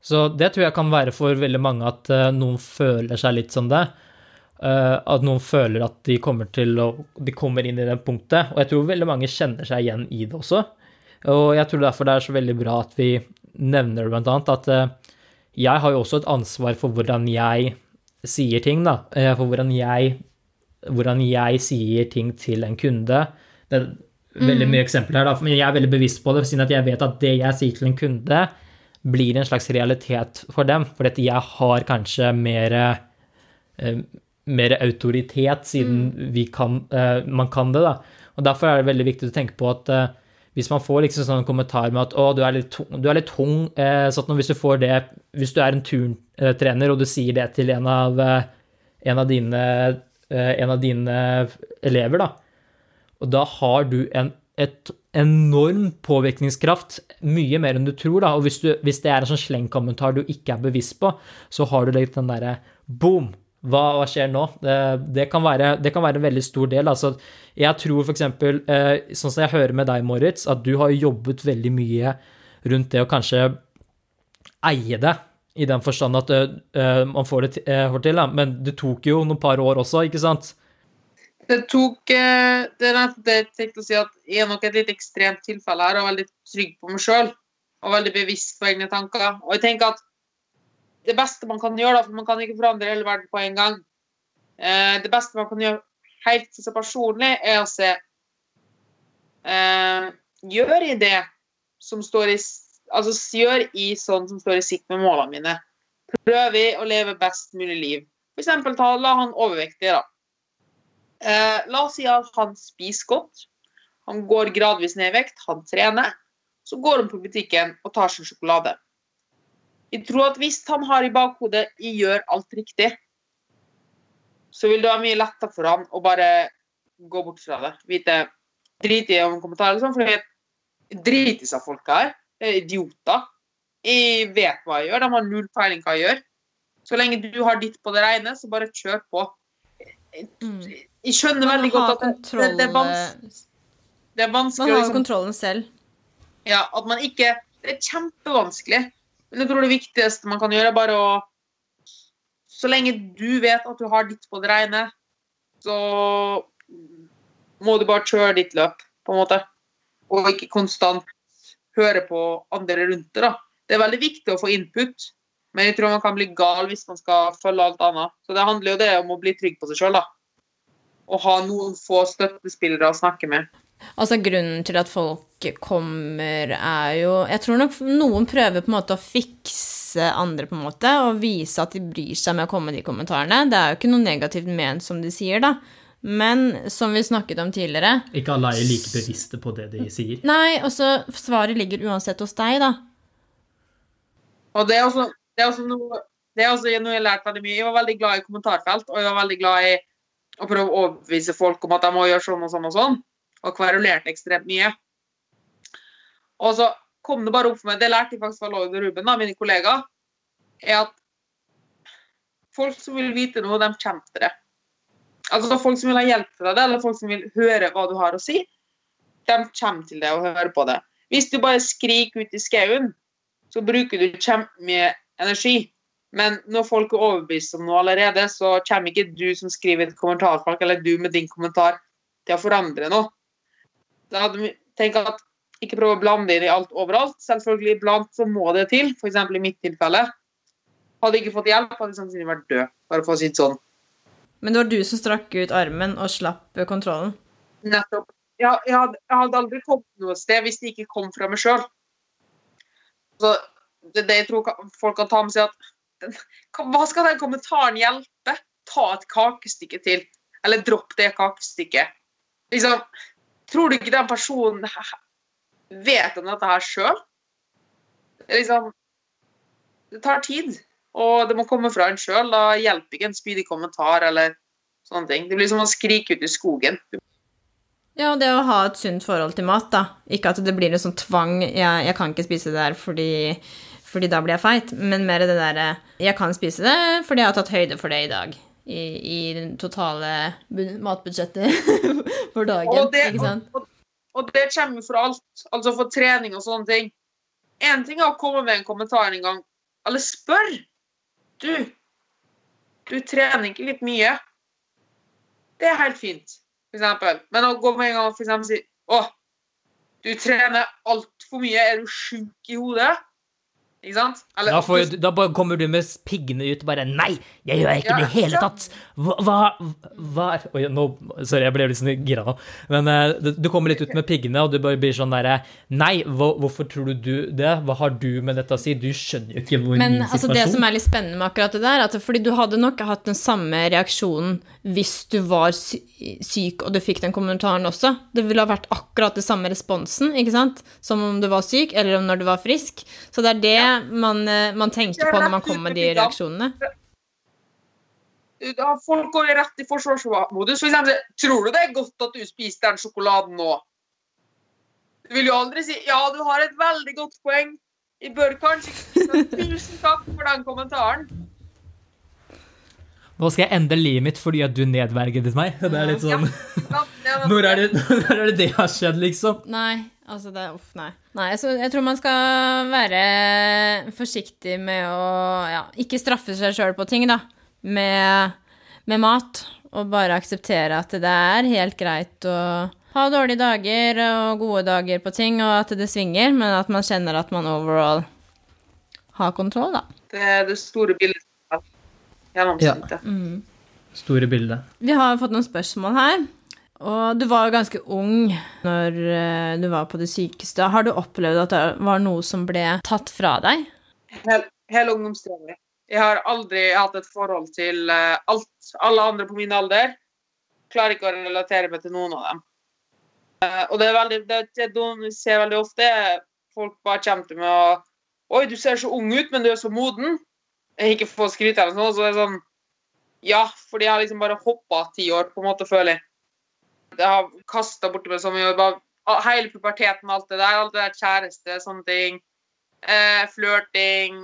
Så det tror jeg kan være for veldig mange at eh, noen føler seg litt som det. Eh, at noen føler at de kommer til å De kommer inn i det punktet. Og jeg tror veldig mange kjenner seg igjen i det også. Og jeg tror derfor det er så veldig bra at vi nevner det, blant annet, at eh, jeg har jo også et ansvar for hvordan jeg sier ting, da. Eh, For hvordan jeg, hvordan jeg sier ting til en kunde. Det er veldig mye eksempler her, da. Men jeg er veldig bevisst på det, siden at jeg vet at det jeg sier til en kunde, blir en slags realitet for dem. For jeg har kanskje mer eh, mer autoritet, siden vi kan, eh, man kan det. da. Og Derfor er det veldig viktig å tenke på at hvis man får liksom sånn kommentar med at å, du er litt tung, du er litt tung eh, sånn hvis du det, hvis du er en turntrener og du sier det til en av, eh, en av, dine, eh, en av dine elever, da, og da har du en et enorm påvirkningskraft, mye mer enn du tror. da, og Hvis, du, hvis det er en sånn slengkommentar du ikke er bevisst på, så har du litt den derre boom! Hva, hva skjer nå? Det, det, kan være, det kan være en veldig stor del. altså Jeg tror f.eks., eh, sånn som jeg hører med deg, Moritz, at du har jobbet veldig mye rundt det å kanskje eie det, i den forstand at eh, man får det eh, til, da. men det tok jo noen par år også, ikke sant? Det tok eh, Det er rett det jeg tenkte å si, at jeg er nok et litt ekstremt tilfelle her, og veldig trygg på meg sjøl. Og veldig bevisst på egne tanker. Og jeg tenker at det beste man kan gjøre, da, for man kan ikke forandre hele verden på en gang eh, Det beste man kan gjøre helt seg personlig, er å se eh, Gjør i det som står i Altså gjør i sånn som står i sikt med målene mine. Prøv i å leve best mulig liv. For eksempel ta, la han overvektig, da. Eh, la oss si at han spiser godt. Han går gradvis ned i vekt, han trener. Så går han på butikken og tar seg sjokolade. Jeg tror at hvis han har i bakhodet 'jeg gjør alt riktig', så vil det være mye lettere for han å bare gå bort fra det. Vite Drit i om kommentarer og sånn, for jeg driter i seg folk her. Det er idioter. Jeg vet hva jeg gjør, de har null peiling hva jeg gjør. Så lenge du har ditt på det rene, så bare kjør på. Mm. Jeg skjønner Man veldig godt at det, det, det, er vans, det er man har jo liksom, kontrollen selv. ja, at man ikke Det er kjempevanskelig. Men jeg tror det viktigste man kan gjøre, er bare å så lenge du vet at du har ditt på det rene, så må du bare kjøre ditt løp, på en måte. Og ikke konstant høre på andre rundt deg, da. Det er veldig viktig å få input, men jeg tror man kan bli gal hvis man skal følge alt annet. Så det handler jo det om å bli trygg på seg sjøl, da. Og ha noen få støttespillere å snakke med. Altså Grunnen til at folk kommer, er jo Jeg tror nok noen prøver på en måte å fikse andre, på en måte, og vise at de bryr seg med å komme med de kommentarene. Det er jo ikke noe negativt ment, som de sier, da. Men som vi snakket om tidligere Ikke alle er like bevisste på det de sier. Nei, og så svaret ligger uansett hos deg, da. Og det er også, det er også noe det er også noe jeg har lært veldig mye. Jeg var veldig glad i kommentarfelt, og jeg var veldig glad i å prøve å overbevise folk om at de må gjøre sånn og sånn og sånn. Og kverulerte ekstremt mye. Og så kom det bare opp for meg, det lærte jeg faktisk fra Lloyd og Ruben, da, mine kollegaer, er at folk som vil vite noe, de kommer til det. Altså folk som vil ha hjelp til deg, eller folk som vil høre hva du har å si, de kommer til det og hører på det. Hvis du bare skriker ut i skauen, så bruker du kjempemye energi. Men når folk er overbevist om noe allerede, så kommer ikke du som skriver et kommentarfelt, eller du med din kommentar, til å forandre noe. Da hadde vi tenkt at ikke prøve å blande inn i alt overalt. Selvfølgelig iblant så må det til, f.eks. i mitt tilfelle. Hadde jeg ikke fått hjelp, hadde jeg sannsynligvis vært død. Bare for å si det sånn. Men det var du som strakk ut armen og slapp kontrollen? Nettopp. Jeg, jeg, hadde, jeg hadde aldri kommet noe sted hvis det ikke kom fra meg sjøl. Så det, det jeg tror folk kan ta med seg, at hva skal den kommentaren hjelpe? Ta et kakestykke til. Eller dropp det kakestykket. Liksom, tror du ikke den personen vet om dette her sjøl? Liksom, det tar tid, og det må komme fra en sjøl. Da hjelper ikke en spydig kommentar eller sånne ting. Det blir som å skrike ut i skogen. Ja, det å ha et sunt forhold til mat, da. Ikke at det blir en sånn tvang jeg, jeg kan ikke spise det der fordi, fordi da blir jeg feit, men mer det derre Jeg kan spise det fordi jeg har tatt høyde for det i dag. I, i det totale matbudsjettet [laughs] for dagen. Og det, ikke sant? Og, og, og det kommer for alt. Altså for trening og sånne ting. Én ting er å komme med en kommentar en gang, eller spør. Du, du trener ikke litt mye? Det er helt fint, eksempel. Men å gå med en gang og eksempel si Å, du trener altfor mye. Er du sjuk i hodet? Ikke sant? Eller, Da, får, da kommer du med piggene ut og bare Nei, jeg gjør ikke det i hele tatt! Hva, hva, hva er Oi, nå Sorry, jeg ble litt sånn gira nå. Men uh, du, kommer litt ut med piggene, og du bare blir sånn derre Nei, hva, hvorfor tror du det? Hva har du med dette å si? Du skjønner jo ikke hvor Men min altså, situasjon det som er litt spennende med akkurat det der, at fordi du hadde nok hatt den samme reaksjonen hvis du var syk og du fikk den kommentaren også. Det ville ha vært akkurat det samme responsen, ikke sant? Som om du var syk, eller om når du var frisk. Så det er det man, eh, man tenker på når man kommer med de reaksjonene. Da folk går rett i forsvarsmodus. For eksempel, tror du det er godt at du spiste den sjokoladen nå? Du vil jo aldri si 'ja, du har et veldig godt poeng'. Jeg bør kanskje Tusen takk for den kommentaren. Nå skal jeg endre livet mitt fordi at du nedverget meg. Det er litt sånn Når [laughs] er det [laughs] når er det, det har skjedd, liksom? Nei, altså det Uff, nei. Nei, så jeg tror man skal være forsiktig med å ja, ikke straffe seg sjøl på ting, da. Med, med mat. Og bare akseptere at det er helt greit å ha dårlige dager og gode dager på ting, og at det svinger, men at man kjenner at man overall har kontroll, da. Det er det store bildet. Gjennomsnittet. Store bildet. Vi har fått noen spørsmål her. Og du var jo ganske ung når eh, du var på det sykeste. Har du opplevd at det var noe som ble tatt fra deg? Hel, hele ungdomstida. Jeg har aldri hatt et forhold til eh, alt. Alle andre på min alder. Klarer ikke å relatere meg til noen av dem. Eh, og det er veldig, det, vi ser veldig ofte, folk bare kommer til meg og Oi, du ser så ung ut, men du er så moden. Jeg ikke få skryte eller noe, så det er sånn Ja, fordi jeg har liksom bare hoppa ti år, på en måte, føler jeg. Jeg har kasta borti meg så mye. bare- Hele puberteten og alt det der. Alt det der kjæreste, sånne ting. Eh, Flørting,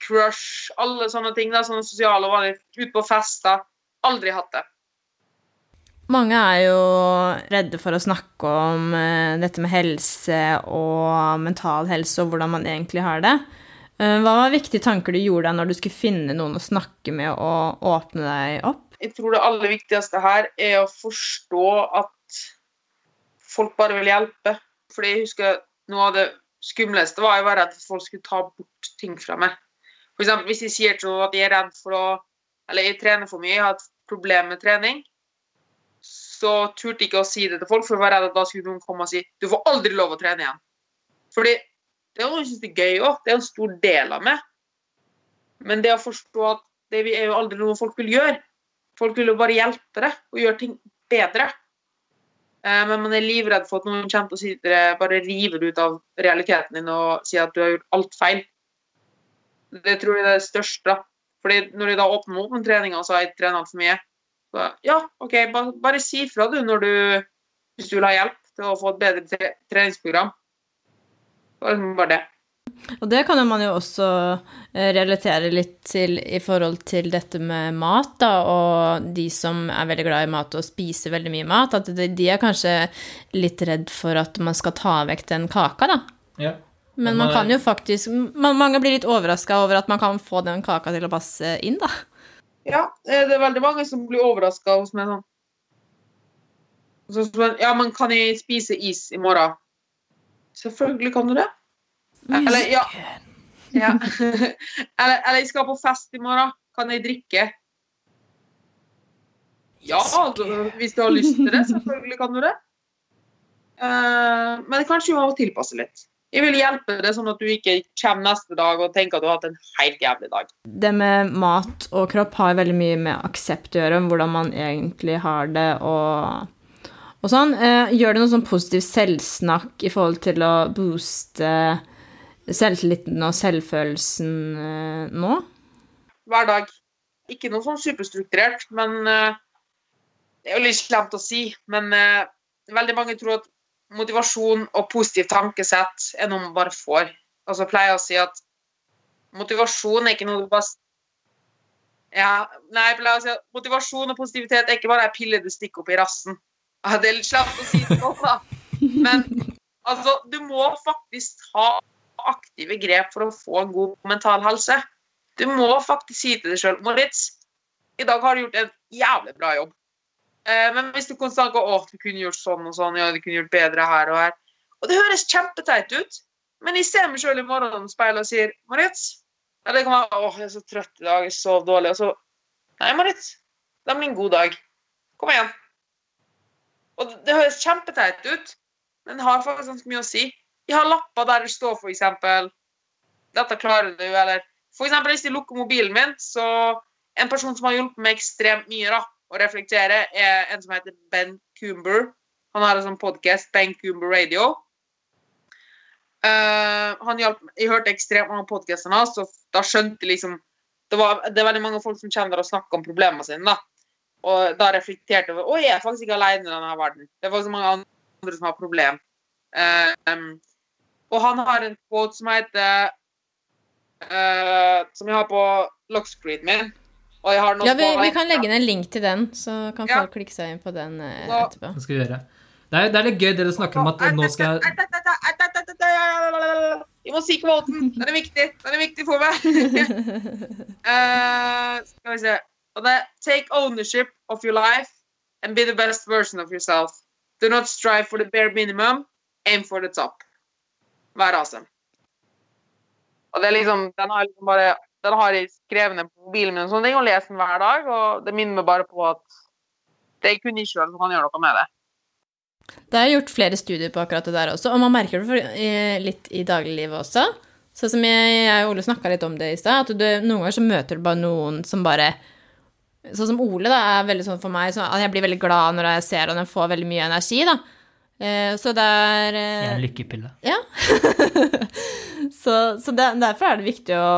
crush, alle sånne ting. da, Sånne sosiale vanlige. Ut på fester. Aldri hatt det. Mange er jo redde for å snakke om eh, dette med helse og mental helse og hvordan man egentlig har det. Eh, Hva var viktige tanker du gjorde deg når du skulle finne noen å snakke med og åpne deg opp? Jeg tror det aller viktigste her er å forstå at folk bare vil hjelpe. Fordi jeg husker noe av det skumleste var jo bare at folk skulle ta bort ting fra meg. For eksempel hvis jeg sier til at jeg er redd for å Eller jeg trener for mye, jeg har et problem med trening, så turte jeg ikke å si det til folk, for jeg var redd at da skulle noen komme og si du får aldri lov å trene igjen. Fordi det er jo jeg syns er gøy òg. Det er en stor del av meg. Men det å forstå at det er jo aldri noe folk vil gjøre. Folk vil jo bare hjelpe deg og gjøre ting bedre. Eh, Men man er livredd for at noen kommer til å si til deg, bare river ut av realiteten din og sier at du har gjort alt feil. Det tror jeg er det største. Fordi når de da åpner opp med treninga og har jeg trener altfor mye, så ja, OK, bare, bare si fra du du Hvis du vil ha hjelp til å få et bedre treningsprogram. Liksom bare det. Og det kan man jo også eh, relatere litt til i forhold til dette med mat, da, og de som er veldig glad i mat og spiser veldig mye mat, at de, er kanskje litt redd for at man skal ta vekk den kaka, da. Ja. Men man kan jo faktisk Mange blir litt overraska over at man kan få den kaka til å passe inn, da. Ja, eh, det er veldig mange som blir overraska hos meg sånn. Sånn Ja, men kan jeg spise is i morgen? Selvfølgelig kan du det. Eller, ja. ja. [laughs] eller, eller jeg skal på fest i morgen. Kan jeg drikke? Ja, altså, hvis du har lyst til det. Selvfølgelig kan du det. Uh, men kanskje du må tilpasse litt. Jeg vil hjelpe deg sånn at du ikke kommer neste dag og tenker at du har hatt en helt jævlig dag. Det med mat og kropp har veldig mye med aksept å gjøre, om hvordan man egentlig har det og, og sånn. Eh, gjør det noe sånn positiv selvsnakk i forhold til å booste selvtilliten og selvfølelsen eh, nå? Hver dag. Ikke noe sånn superstrukturert, men eh, det er jo litt slemt å si. Men eh, veldig mange tror at motivasjon og positivt tankesett er noe man bare får. Altså jeg pleier å si at motivasjon er ikke noe du bare ja, nei, jeg pleier å si at motivasjon og positivitet er ikke bare ei pille du stikker opp i rassen. Det er litt slemt å si det sånn, da. Men altså, du må faktisk ha aktive grep for å få en god mental helse. Du må faktisk si til deg sjøl Moritz, i dag har du gjort en jævlig bra jobb. Eh, men hvis du konstant går 'Å, du kunne gjort sånn og sånn', ja, du kunne gjort bedre her og her Og det høres kjempeteit ut, men jeg ser meg sjøl i morgenspeilet og sier 'Moritz' Eller det kan være åh, jeg er så trøtt i dag, jeg sov dårlig', og så 'Nei, Moritz, det blir en god dag. Kom igjen'. Og det høres kjempeteit ut, men det har faktisk ganske mye å si. Jeg har lapper der det står eksempel 'Dette klarer du', eller eksempel hvis jeg lukker mobilen min, så En person som har hjulpet meg ekstremt mye da, å reflektere, er en som heter Ben Coomber. Han har en sånn podkast, Ben Coomber Radio. Uh, han hjalp, jeg hørte ekstremt mange podkaster hans, så da skjønte jeg liksom det, var, det er veldig mange folk som kjenner og snakker om problemene sine. da. Og da reflekterte jeg over Å, jeg er faktisk ikke alene i denne verden. Det er faktisk mange andre som har problem. Em, og han har en quote som heter uh, Som jeg har på lockscreenen min. Og jeg har den Ja, vi, vi kan legge inn en link til den, så kan Ja. folk klikke seg inn på den uh, Så- etterpå. Det skal vi gjøre. Det er, det er litt gøy det du snakker om at nå skal jeg Jeg må si kvoten. Den er viktig. Den er viktig for meg. uh, skal vi se. Og det er Take ownership of your life and be the best version of yourself. Do not strive for the bare minimum. Aim for the top. Vær awesome. Og det er liksom, den har, liksom bare, den har jeg skrevet ned på mobilen min og sånne ting, og leser den hver dag. Og det minner meg bare på at det er kun jeg sjøl som kan gjøre noe med det. Det er gjort flere studier på akkurat det der også, og man merker det eh, litt i dagliglivet også. Sånn som jeg, jeg og Ole snakka litt om det i stad, at du, noen ganger så møter du bare noen som bare Sånn som Ole, da, er veldig sånn for meg, så jeg blir veldig glad når jeg ser han og får veldig mye energi, da. Eh, så det er eh, En lykkepille. Ja. [laughs] så så det, derfor er det viktig å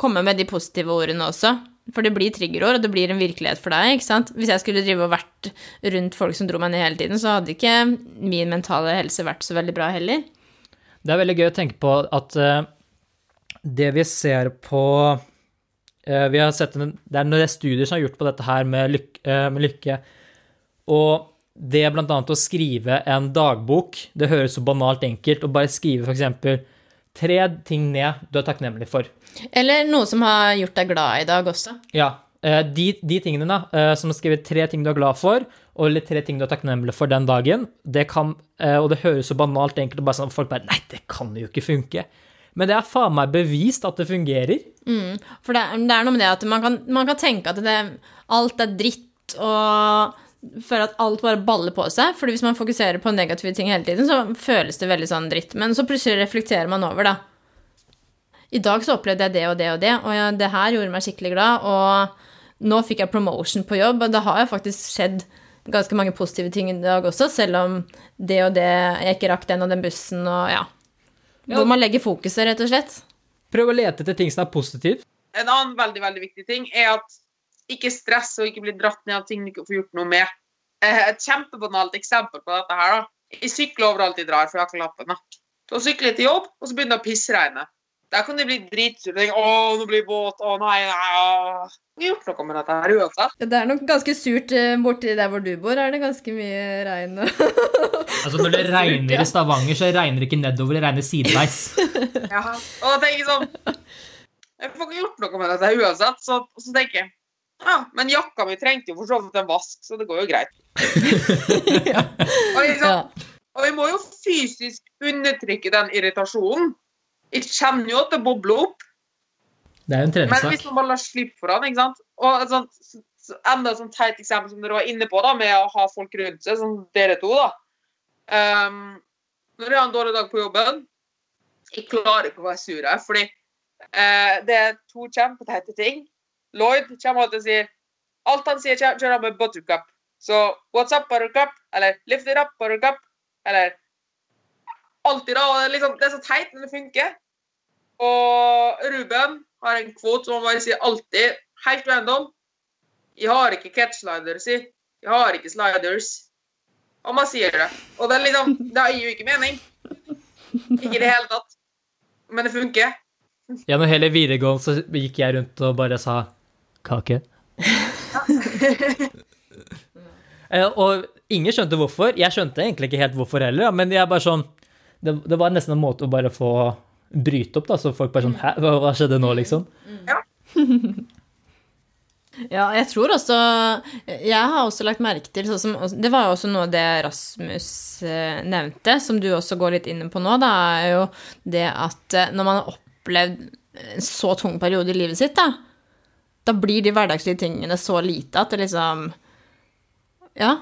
komme med de positive ordene også. For det blir triggerord, og det blir en virkelighet for deg. ikke sant? Hvis jeg skulle drive og vært rundt folk som dro meg ned hele tiden, så hadde ikke min mentale helse vært så veldig bra heller. Det er veldig gøy å tenke på at eh, det vi ser på Vi har sett Det er noen studier som har gjort på dette her med, lyk, eh, med lykke. Og det annet å skrive en dagbok Det høres så banalt enkelt. Å bare skrive f.eks.: tre ting ned du er takknemlig for. Eller noe som har gjort deg glad i dag også. Ja. eh, De, de tingene da, eh, som å skrive tre ting du er glad for, og eller tre ting du er takknemlig for den dagen, det kan, eh, og det høres så banalt enkelt og bare sånn, folk bare Nei, det kan jo ikke funke. Men det er faen meg bevist at det fungerer. For det, det er noe med det at man kan, man kan tenke at det, alt er dritt og føle at alt bare baller på seg. Fordi hvis man fokuserer på negative ting hele tiden, så føles det veldig sånn dritt. Men så plutselig reflekterer man over, da. I dag så opplevde jeg det og det og det, og ja, det her gjorde meg skikkelig glad. Og nå fikk jeg promotion på jobb, og det har jo faktisk skjedd ganske mange positive ting i dag også, selv om det og det Jeg ikke rakk den og den bussen og ja. Ja. Hvor man legger fokuset, rett og slett. Prøv å lete etter ting som er positivt. En annen veldig veldig viktig ting er at ikke stress og ikke bli dratt ned av ting du ikke får gjort noe med. Eh, Et kjempebanalt eksempel på dette her, da. Jeg sykler overalt jeg drar, for jeg har ikke lappen. da. Så sykler jeg til jobb, og så begynner det å pissregne. Der kan de bli dritsure tenke 'Å, nå blir jeg våt', 'Å, nei, nei. Jeg har gjort noe med dette her uansett. Ja, Det er nok ganske surt eh, borti der hvor du bor. Er det ganske mye regn? [laughs] Altså Når det regner i Stavanger, så regner det ikke nedover, det regner sideveis. [laughs] Ja. Og da tenker jeg sånn Jeg får ikke gjort noe med dette uansett. Så, så tenker jeg ja, men jakka mi trengte jo for så vidt en vask, så det går jo greit. [laughs] Og, liksom, og vi må jo fysisk undertrykke den irritasjonen. Jeg kjenner jo at det bobler opp, Det er jo en men hvis man bare lar slippe for han, ikke sant Og et sånt, så- enda et sånt teit eksempel som dere var inne på, da, med å ha folk rundt seg, som dere to, da. Um, når jeg har en dårlig dag på jobben Jeg klarer ikke å være sur her, fordi uh, det er to kjempeteite ting. Lloyd kommer alltid og sier Alt han sier, kjører han med buttercup. Så what's up, buttercup? Eller lift it up, buttercup? Eller Alltid, da. Liksom, det er så teit, men det funker. Og Ruben har en kvote som han bare sier alltid, helt random. Jeg har ikke catchsliders, jeg. Jeg har ikke sliders. Og man sier det. Og det, er liksom, det gir jo ikke mening. Ikke i det hele tatt. Men det funker. Gjennom hele videregående så gikk jeg rundt og bare sa kake. [laughs] Eh, og ingen skjønte hvorfor. Jeg skjønte egentlig ikke helt hvorfor heller, men jeg bare sånn det, det var nesten en måte å bare få bryte opp, da, så folk bare sånn Hæ, hva, hva skjedde nå, liksom? Ja, [laughs] jeg tror også Jeg har også lagt merke til sånn som, Det var jo også noe det Rasmus eh, nevnte, som du også går litt inn på nå, da, er jo det at eh, når man har opplevd en så tung periode i livet sitt, da, da blir de hverdagslige tingene så lite at det liksom Ja.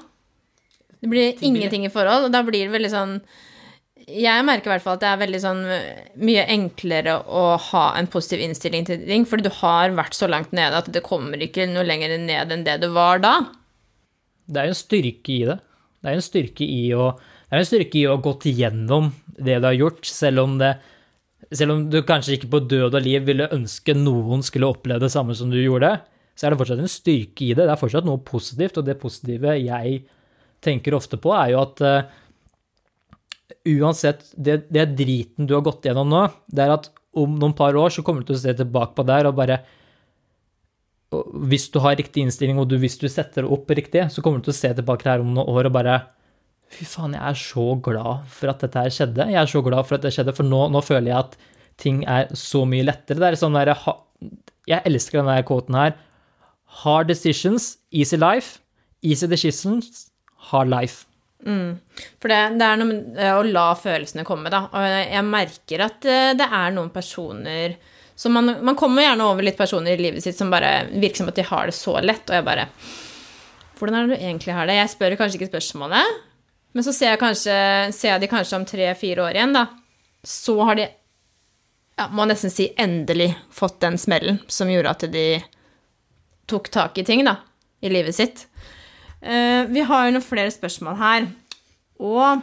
Det blir ingenting i forhold, og da blir det veldig sånn jeg merker i hvert fall at det er veldig sånn mye enklere å ha en positiv innstilling til ting, fordi du har vært så langt nede at det kommer ikke noe lenger ned enn det du var da. Det er jo en styrke i det. Det er en styrke i å det er en styrke i å ha gått igjennom det du har gjort, selv om det selv om du kanskje ikke på død og liv ville ønske noen skulle oppleve det samme som du gjorde, så er det fortsatt en styrke i det. Det er fortsatt noe positivt, og det positive jeg tenker ofte på, er jo at eh, uansett det, det driten du har gått gjennom nå, det er at om noen par år så kommer du til å se tilbake på det her og bare og Hvis du har riktig innstilling, og du, hvis du setter det opp riktig, så kommer du til å se tilbake her om noen år og bare Fy faen, jeg er så glad for at dette her skjedde. Jeg er så glad for at det skjedde, for nå, nå føler jeg at ting er så mye lettere. Det er sånn der, Jeg elsker denne quoten her. Hard decisions, easy life. Easy decisions, hard life. For det, det er noe med eh, å la følelsene komme, da. Og jeg merker at eh, det er noen personer så man, man kommer gjerne over litt personer i livet sitt som bare virker som at de har det så lett, og jeg bare Hvordan er det du egentlig har det? Jeg spør kanskje ikke spørsmålet, men så ser jeg, kanskje, ser jeg de kanskje om tre-fire år igjen, da. Så har de, ja, må nesten si, endelig fått den smellen som gjorde at de tok tak i ting, da, i livet sitt. Uh, vi har jo noen flere spørsmål her. Og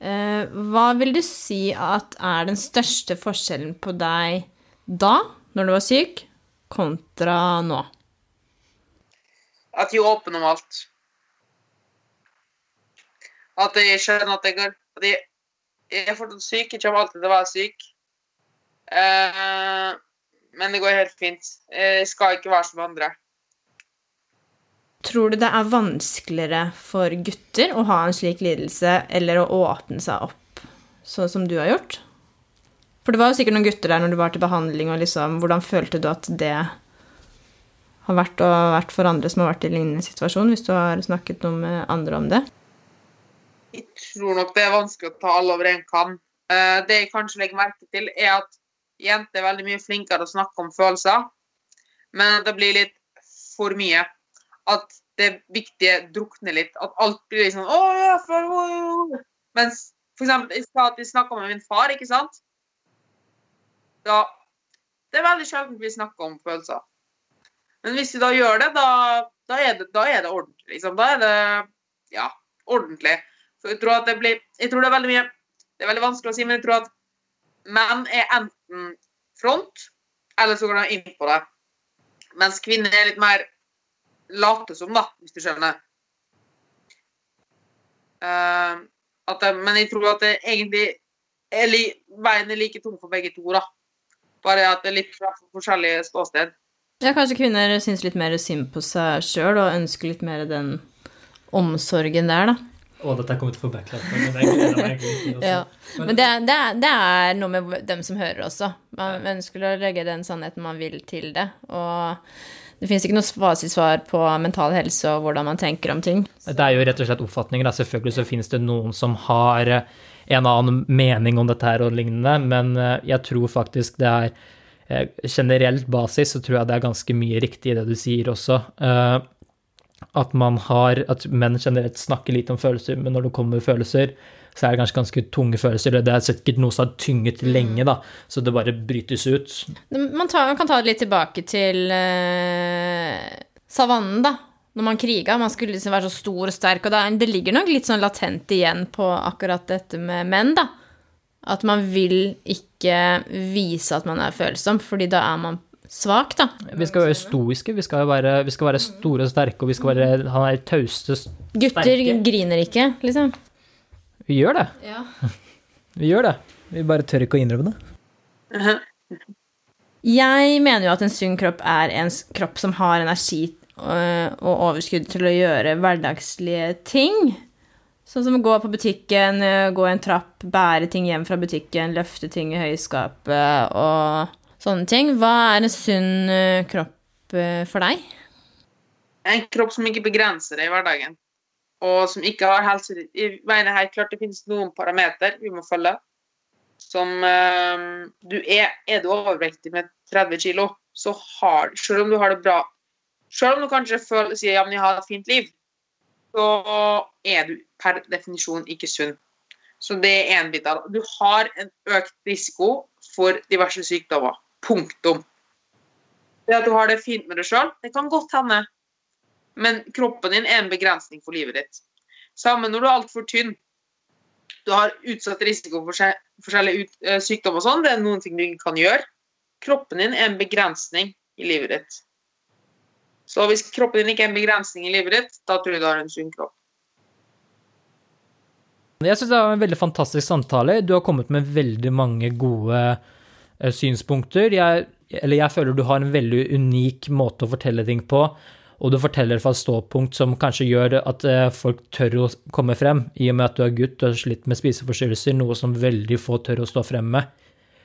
eh, hva vil du si at er den største forskjellen på deg da, når du var syk, kontra nå? At jeg er åpen om alt. At jeg skjønner at jeg går At jeg, er fortsatt syk. Jeg kommer alltid til å være syk. Eh, men det går helt fint. Jeg skal ikke være som andre. Tror du det er vanskeligere for gutter å ha en slik lidelse, eller å åpne seg opp sånn som du har gjort? For det var jo sikkert noen gutter der når du var til behandling, og liksom Hvordan følte du at det har vært, og vært for andre som har vært i lignende situasjon, hvis du har snakket noe med andre om det? Jeg tror nok det er vanskelig å ta alle over en kam. Eh, Det jeg kanskje legger merke til, er at jenter er veldig mye flinkere til å snakke om følelser, men det blir litt for mye. At det viktige drukner litt. At alt blir litt sånn Å, å, å. Mens for eksempel, jeg sa at vi snakka med min far, ikke sant? Da Det er veldig sjelden vi snakker om følelser. Men hvis vi da gjør det, da, da, er, det, da er det ordentlig, liksom. Da er det ja, ordentlig. Så jeg tror at det blir Jeg tror det er veldig mye Det er veldig vanskelig å si, men jeg tror at menn er enten front, eller så går de inn på det. Mens kvinner er litt mer late som, da, hvis du skjønner. Uh, det, men jeg tror at det egentlig er li, veien er like tung for begge to, da. Bare at det er litt fra forskjellige ståsted. Ja, kanskje kvinner syns litt mer synd på seg sjøl og ønsker litt mer den omsorgen der, da. Å, dette kommer til å få backlash. Men jeg gleder meg til. Ja. Men det, det, det er noe med dem som hører også. Man ønsker å legge den sannheten man vil til det. Og det fins ikke noe fasitsvar på mental helse og hvordan man tenker om ting. Det er jo rett og slett oppfatninger. Da. Selvfølgelig så finnes det noen som har eh, en annen mening om dette her og lignende, men eh, jeg tror faktisk det er eh, Generelt basis så tror jeg det er ganske mye riktig i det du sier også. At man har At menn generelt snakker lite om følelser, men når det kommer følelser, så er det kanskje ganske tunge følelser. Det er sikkert noe som har tynget lenge, da, så det bare brytes ut. Man, tar, man kan ta det litt tilbake til uh, savannen, da. Når man kriga. Man skulle liksom være så stor og sterk. Og da, det ligger nok litt sånn latent igjen på akkurat dette med menn, da. At man vil ikke vise at man er følsom, fordi da er man svak, da. Vi skal være stoiske, vi skal være, vi skal være store og sterke, og vi skal være Han er tauste Gutter griner ikke, liksom. Vi gjør det. Ja. [laughs] Vi gjør det. Vi bare tør ikke å innrømme det. [laughs] Jeg mener jo at en sunn kropp er en kropp som har energi øh, og overskudd til å gjøre hverdagslige ting. Sånn som å gå på butikken, gå gå en trapp, bære ting hjem fra butikken, løfte ting i høyskapet og sånne ting. Hva er en sunn øh, kropp øh, for deg? En kropp som ikke begrenser deg i hverdagen, og som ikke har helse... Jeg mener helt klart det finnes noen parameter vi må følge. Som eh, du er, er du overvektig med 30 kilo, så har Selv om du har det bra Selv om du kanskje føler, sier men jeg har et fint liv, så er du per definisjon ikke sunn. Så det er en bit av det. Du har en økt risiko for diverse sykdommer. Punktum. Det at du har det fint med deg sjøl, det kan godt hende. Men kroppen din er en begrensning for livet ditt. Samme når du er altfor tynn. Du har utsatt risiko for forskjellige ut, eh, sykdommer og sånn. Det er noen ting du ikke kan gjøre. Kroppen din er en begrensning i livet ditt. Så hvis kroppen din ikke er en begrensning i livet ditt, da tror jeg du har en sunn kropp. Jeg syns det var en veldig fantastisk samtale. Du har kommet med veldig mange gode synspunkter. Jeg, eller jeg føler du har en veldig unik måte å fortelle ting på, og du forteller fra et ståpunkt som kanskje gjør at eh, folk tør å komme frem, i og med at du er gutt og har slitt med spiseforstyrrelser, noe som veldig få tør å stå frem med.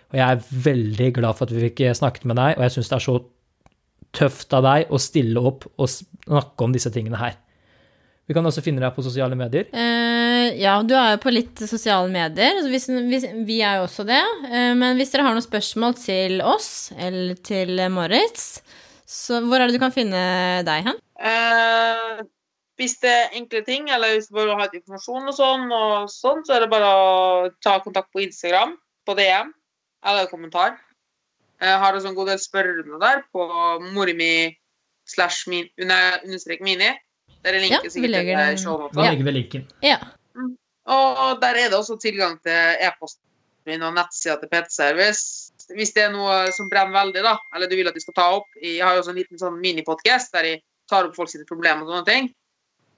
Og jeg er veldig glad for at vi fikk snakket med deg, og jeg syns det er så tøft av deg å stille opp og snakke om disse tingene her. Vi kan også finne deg på sosiale medier. Eh, ja, du er jo på litt sosiale medier. så Hvis, hvis, vi er jo også det. Eh, men hvis dere har noen spørsmål til oss eller til Moritz, så hvor er det du kan finne deg hen? Eh, hvis det er enkle ting, eller hvis du bare har ha informasjon og sånn, og sånn, så er det bare å ta kontakt på Instagram, på DM, eller kommentar. Jeg har også en god del spørrende der på morimi slash min, understrek mini. Dere linker Ja, sikkert legger til den- shownoten. Da legger vi linken. Ja. Og der er det også tilgang til e-posten min og nettsida til PT-service. Hvis det er noe som brenner veldig, da, eller du vil at jeg skal ta opp Jeg har jo også en liten sånn minipodkast der jeg tar opp folk sine problemer og sånne ting.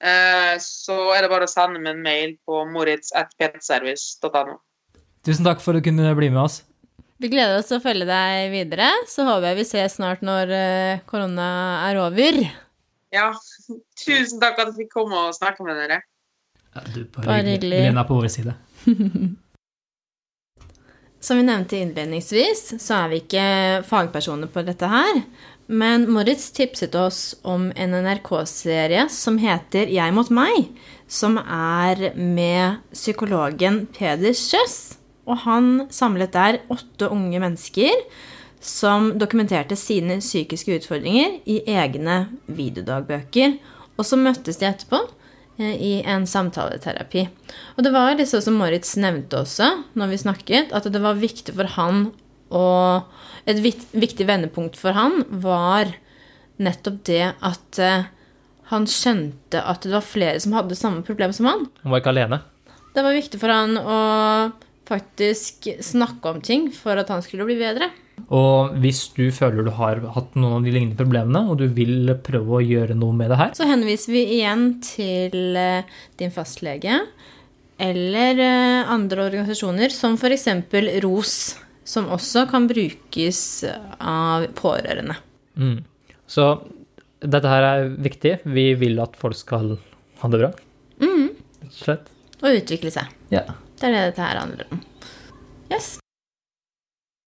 Eh, så er det bare å sende meg en mail på moritz.ptservice.no. Tusen takk for at du kunne bli med oss. Vi gleder oss til å følge deg videre. Så håper jeg vi ses snart når eh, korona er over. Ja, [laughs] tusen takk at jeg fikk komme og snakke med dere. Ja, du, bare, Bare. Er på vår side. [laughs] Som vi nevnte innledningsvis, så er vi ikke fagpersoner på dette her. Men Moritz tipset oss om en NRK-serie som heter Jeg mot meg. Som er med psykologen Peder Kjøss. Og han samlet der åtte unge mennesker som dokumenterte sine psykiske utfordringer i egne videodagbøker. Og så møttes de etterpå i en samtaleterapi. Og det var liksom som Moritz nevnte også når vi snakket, at det var viktig for han og Et viktig vendepunkt for han var nettopp det at eh, han skjønte at det var flere som hadde samme problem som han. Han var ikke alene? Det var viktig for han å faktisk snakke om ting for at han skulle bli bedre. Og hvis du føler du har hatt noen av de lignende problemene, og du vil prøve å gjøre noe med det her Så henviser vi igjen til eh, din fastlege eller eh, andre organisasjoner, som f.eks. ROS, som også kan brukes av pårørende. Mm. Så dette her er viktig. Vi vil at folk skal ha det bra. Mm. Slett. Og utvikle seg. Ja. Det er det dette her handler om. Yes.